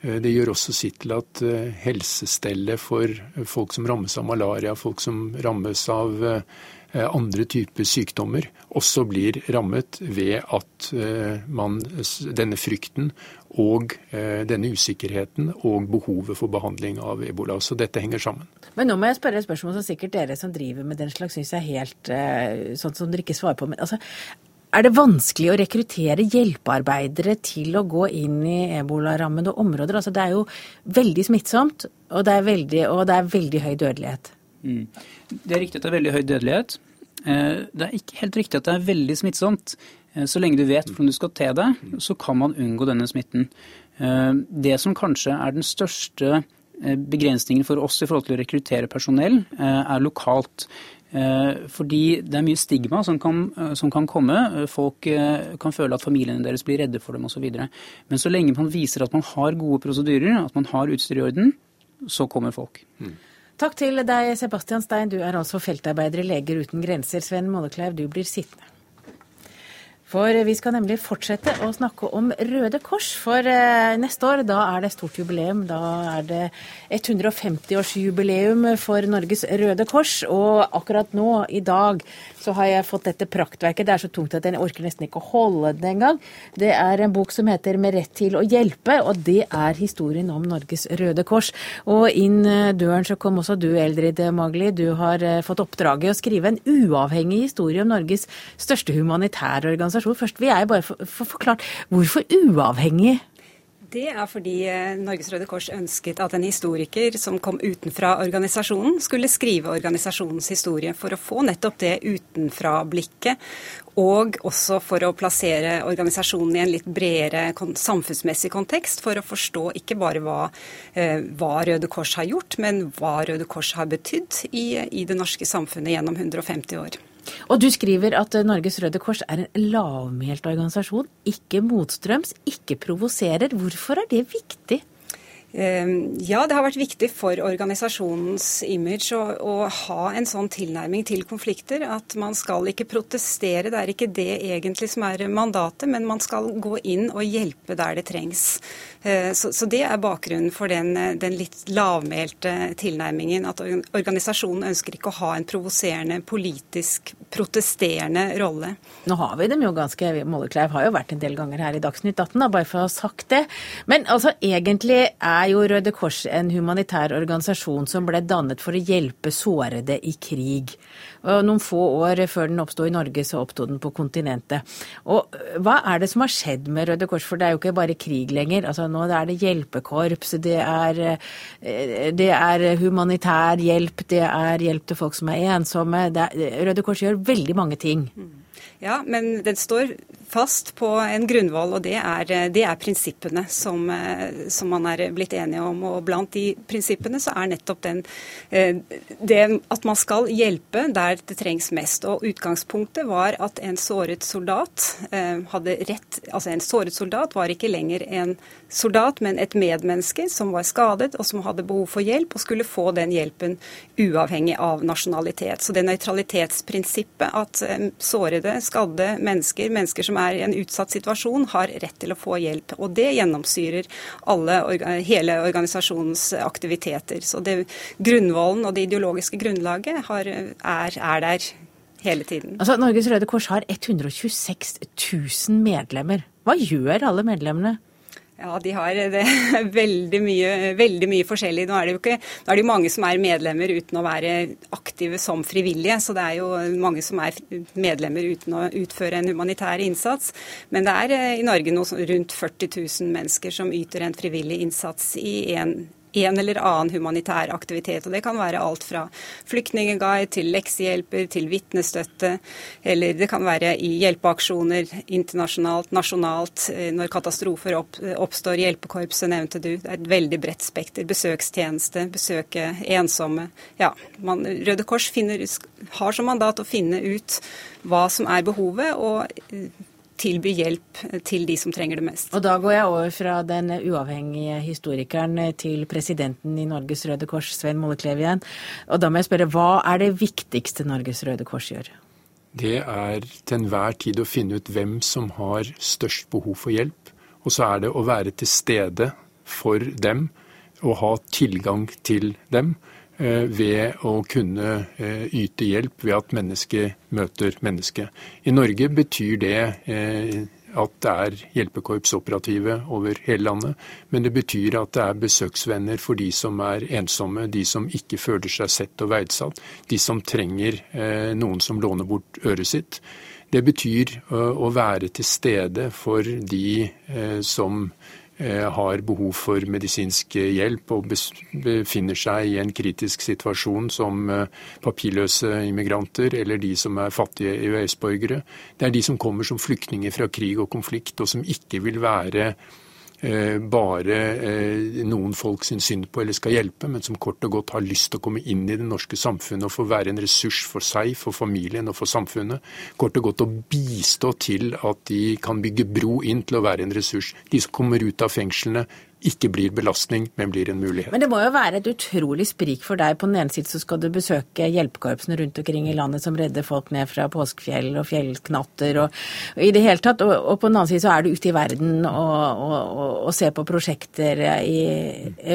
Eh, det gjør også sitt til at eh, helsestellet for folk som rammes av malaria, folk som rammes av eh, andre typer sykdommer, også blir rammet ved at man, denne frykten og denne usikkerheten og behovet for behandling av ebola. Så dette henger sammen. Men nå må jeg spørre et spørsmål som sikkert dere som driver med den slags syns er helt sånn som dere ikke svarer på. Men altså, er det vanskelig å rekruttere hjelpearbeidere til å gå inn i ebolarammede områder? Altså, det er jo veldig smittsomt, og det er veldig, og det er veldig høy dødelighet. Mm. Det er riktig at det er veldig høy dødelighet. Eh, det er ikke helt riktig at det er veldig smittsomt. Eh, så lenge du vet hvordan du skal te deg, så kan man unngå denne smitten. Eh, det som kanskje er den største begrensningen for oss i forhold til å rekruttere personell, er lokalt. Fordi det er mye stigma som kan, som kan, komme. Folk kan føle at familiene deres blir redde for dem osv. Men så lenge man viser at man har gode prosedyrer, at man har utstyr i orden, så kommer folk. Mm. Takk til deg, Sebastian Stein. Du er altså feltarbeider i Leger uten grenser. Sven Mollekleiv, du blir sittende. For vi skal nemlig fortsette å snakke om Røde Kors. For eh, neste år, da er det stort jubileum. Da er det 150-årsjubileum for Norges Røde Kors. Og akkurat nå, i dag, så har jeg fått dette praktverket. Det er så tungt at jeg orker nesten ikke å holde det engang. Det er en bok som heter 'Med rett til å hjelpe', og det er historien om Norges Røde Kors. Og inn eh, døren så kom også du, Eldrid Magli. Du har eh, fått oppdraget å skrive en uavhengig historie om Norges største humanitære organisasjon organisasjon. Først vil jeg bare få forklart hvorfor uavhengig? Det er fordi eh, Norges Røde Kors ønsket at en historiker som kom utenfra organisasjonen, skulle skrive organisasjonens historie for å få nettopp det utenfra-blikket. Og også for å plassere organisasjonen i en litt bredere samfunnsmessig kontekst, for å forstå ikke bare hva, eh, hva Røde Kors har gjort, men hva Røde Kors har betydd i, i det norske samfunnet gjennom 150 år. Og du skriver at Norges Røde Kors er en lavmælt organisasjon, ikke motstrøms, ikke provoserer. Hvorfor er det viktig? Ehm, ja, det har vært viktig for organisasjonens image å, å, ha en sånn tilnærming til konflikter. At man skal ikke protestere, det er ikke det egentlig som er mandatet, men man skal gå inn og hjelpe der det trengs. Eh, så, så det er bakgrunnen for den, den, litt lavmælte tilnærmingen. At organisasjonen ønsker ikke å ha en provoserende, politisk protesterende rolle. Nå har vi dem jo ganske Mollekleiv har jo vært en del ganger her i Dagsnytt 18, da, bare for å ha sagt det. Men altså, egentlig er jo Røde Kors en humanitær organisasjon som ble dannet for å hjelpe sårede i krig. Noen få år før den oppsto i Norge, så oppsto den på kontinentet. Og hva er det som har skjedd med Røde Kors, for det er jo ikke bare krig lenger. Altså Nå er det hjelpekorps, det er, eh, det er humanitær hjelp, det er hjelp til folk som er ensomme. Er, Røde Kors gjør veldig mange ting. Ja, men den står fast på en grunnvoll, og det er, det er prinsippene som, eh, som, man er blitt enige om. Og blant de prinsippene så er nettopp den eh, det at man skal hjelpe der det trengs mest. Og utgangspunktet var at en såret soldat hadde rett Altså en såret soldat var ikke lenger en soldat, men et medmenneske som var skadet og som hadde behov for hjelp, og skulle få den hjelpen uavhengig av nasjonalitet. Så det nøytralitetsprinsippet at sårede, skadde mennesker, mennesker som er i en utsatt situasjon, har rett til å få hjelp. Og det gjennomsyrer alle, hele organisasjonens aktiviteter. Så det, grunnvollen og det ideologiske grunnlaget har, er, er der hele tiden. Altså, Norges Røde Kors har 126 000 medlemmer. Hva gjør alle medlemmene? Ja, de har det, veldig, mye, veldig mye forskjellig. Nå er det jo ikke, nå er det mange som er medlemmer uten å være aktive som frivillige. Så det er jo mange som er medlemmer uten å utføre en humanitær innsats. Men det er eh, i Norge noe rundt 40 000 mennesker som yter en frivillig innsats i en en eller annen humanitær aktivitet. Og Det kan være alt fra flyktningguide til leksehjelper til vitnestøtte. Eller det kan være i hjelpeaksjoner internasjonalt, nasjonalt. Eh, når katastrofer opp, oppstår. Hjelpekorpset nevnte du. Det er et veldig bredt spekter. Besøkstjeneste, besøke ensomme. Ja, man, Røde Kors finner, har som mandat å finne ut hva som er behovet. og eh, tilby hjelp til de som trenger det mest. Og Da går jeg over fra den uavhengige historikeren til presidenten i Norges Røde Kors, Svein Molleklev igjen. Og da må jeg spørre, hva er det viktigste Norges Røde Kors gjør? Det er til enhver tid å finne ut hvem som har størst behov for hjelp. Og så er det å være til stede for dem og ha tilgang til dem. Eh, ved å kunne eh, yte hjelp ved at menneske møter menneske. I Norge betyr det eh, at det er hjelpekorpsoperative over hele landet. Men det betyr at det er besøksvenner for de som er ensomme, de som ikke føler seg sett og verdsatt, de som trenger noen som låner bort øret sitt. Det betyr å være til stede for de som har behov for medisinsk hjelp og befinner seg i en kritisk situasjon som eh, papirløse immigranter eller de som er fattige EØS-borgere. Det er de som kommer som flyktninger fra krig og konflikt, og som ikke vil være Eh, bare eh, noen folk syns synd på eller skal hjelpe, men som kort og godt har lyst til å komme inn i det norske samfunnet og få være en ressurs for seg, for familien og for samfunnet. Kort og godt å bistå til at de kan bygge bro inn til å være en ressurs. De som kommer ut av fengslene, ikke blir belastning, men blir en mulighet. Men det må jo være et utrolig sprik for deg. På den ene siden så skal du besøke hjelpekorpsene rundt omkring i landet som redder folk ned fra påskefjell og fjellknatter og, og i det hele tatt. Og, og, på den annen side så er du ute i verden og, og, og ser på prosjekter i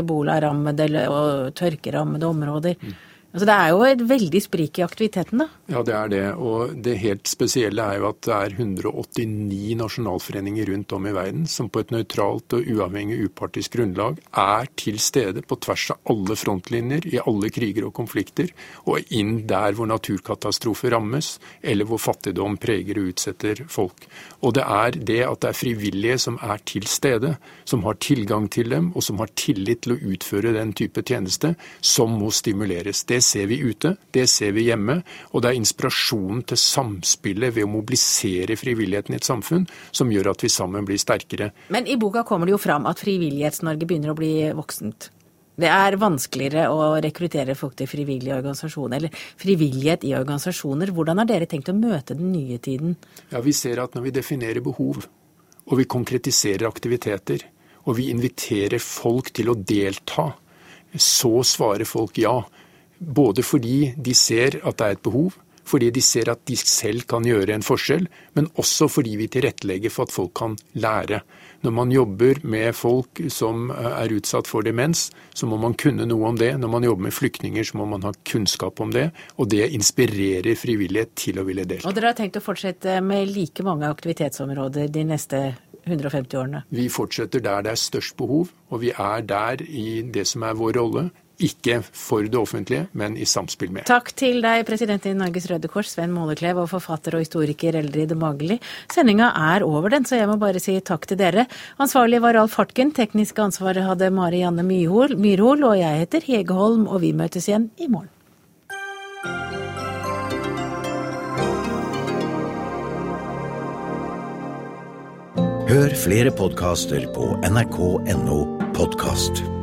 ebolarammede og tørkerammede områder. Mm. Altså Det er jo et veldig sprik i aktiviteten, da? Ja, det er det. Og det helt spesielle er jo at det er 189 nasjonalforeninger rundt om i verden som på et nøytralt og uavhengig upartisk grunnlag er til stede på tvers av alle frontlinjer i alle kriger og konflikter, og inn der hvor naturkatastrofer rammes, eller hvor fattigdom preger og utsetter folk. Og det er det at det er frivillige som er til stede, som har tilgang til dem, og som har tillit til å utføre den type tjeneste, som må stimuleres. Det ser vi ute, det ser vi hjemme. Og det er inspirasjonen til samspillet ved å mobilisere frivilligheten i et samfunn som gjør at vi sammen blir sterkere. Men i boka kommer det jo fram at Frivillighets-Norge begynner å bli voksent. Det er vanskeligere å rekruttere folk til frivillige organisasjoner, eller frivillighet i organisasjoner. Hvordan har dere tenkt å møte den nye tiden? Ja, Vi ser at når vi definerer behov, og vi konkretiserer aktiviteter, og vi inviterer folk til å delta, så svarer folk ja. Både fordi de ser at det er et behov, fordi de ser at de selv kan gjøre en forskjell, men også fordi vi tilrettelegger for at folk kan lære. Når man jobber med folk som er utsatt for demens, så må man kunne noe om det. Når man jobber med flyktninger, så må man ha kunnskap om det. Og det inspirerer frivillighet til å ville delta. Og dere har tenkt å fortsette med like mange aktivitetsområder de neste 150 årene? Vi fortsetter der det er størst behov, og vi er der i det som er vår rolle. Ikke for det offentlige, men i samspill med. Takk til deg, president i Norges Røde Kors, Sven Måleklev, og forfatter og historiker Eldrid Mageli. Sendinga er over, den, så jeg må bare si takk til dere. Ansvarlig var Alf Hartgen, teknisk ansvaret hadde Mari Janne Myrhol, og jeg heter Hege Holm, og vi møtes igjen i morgen. Hør flere podkaster på nrk.no podkast.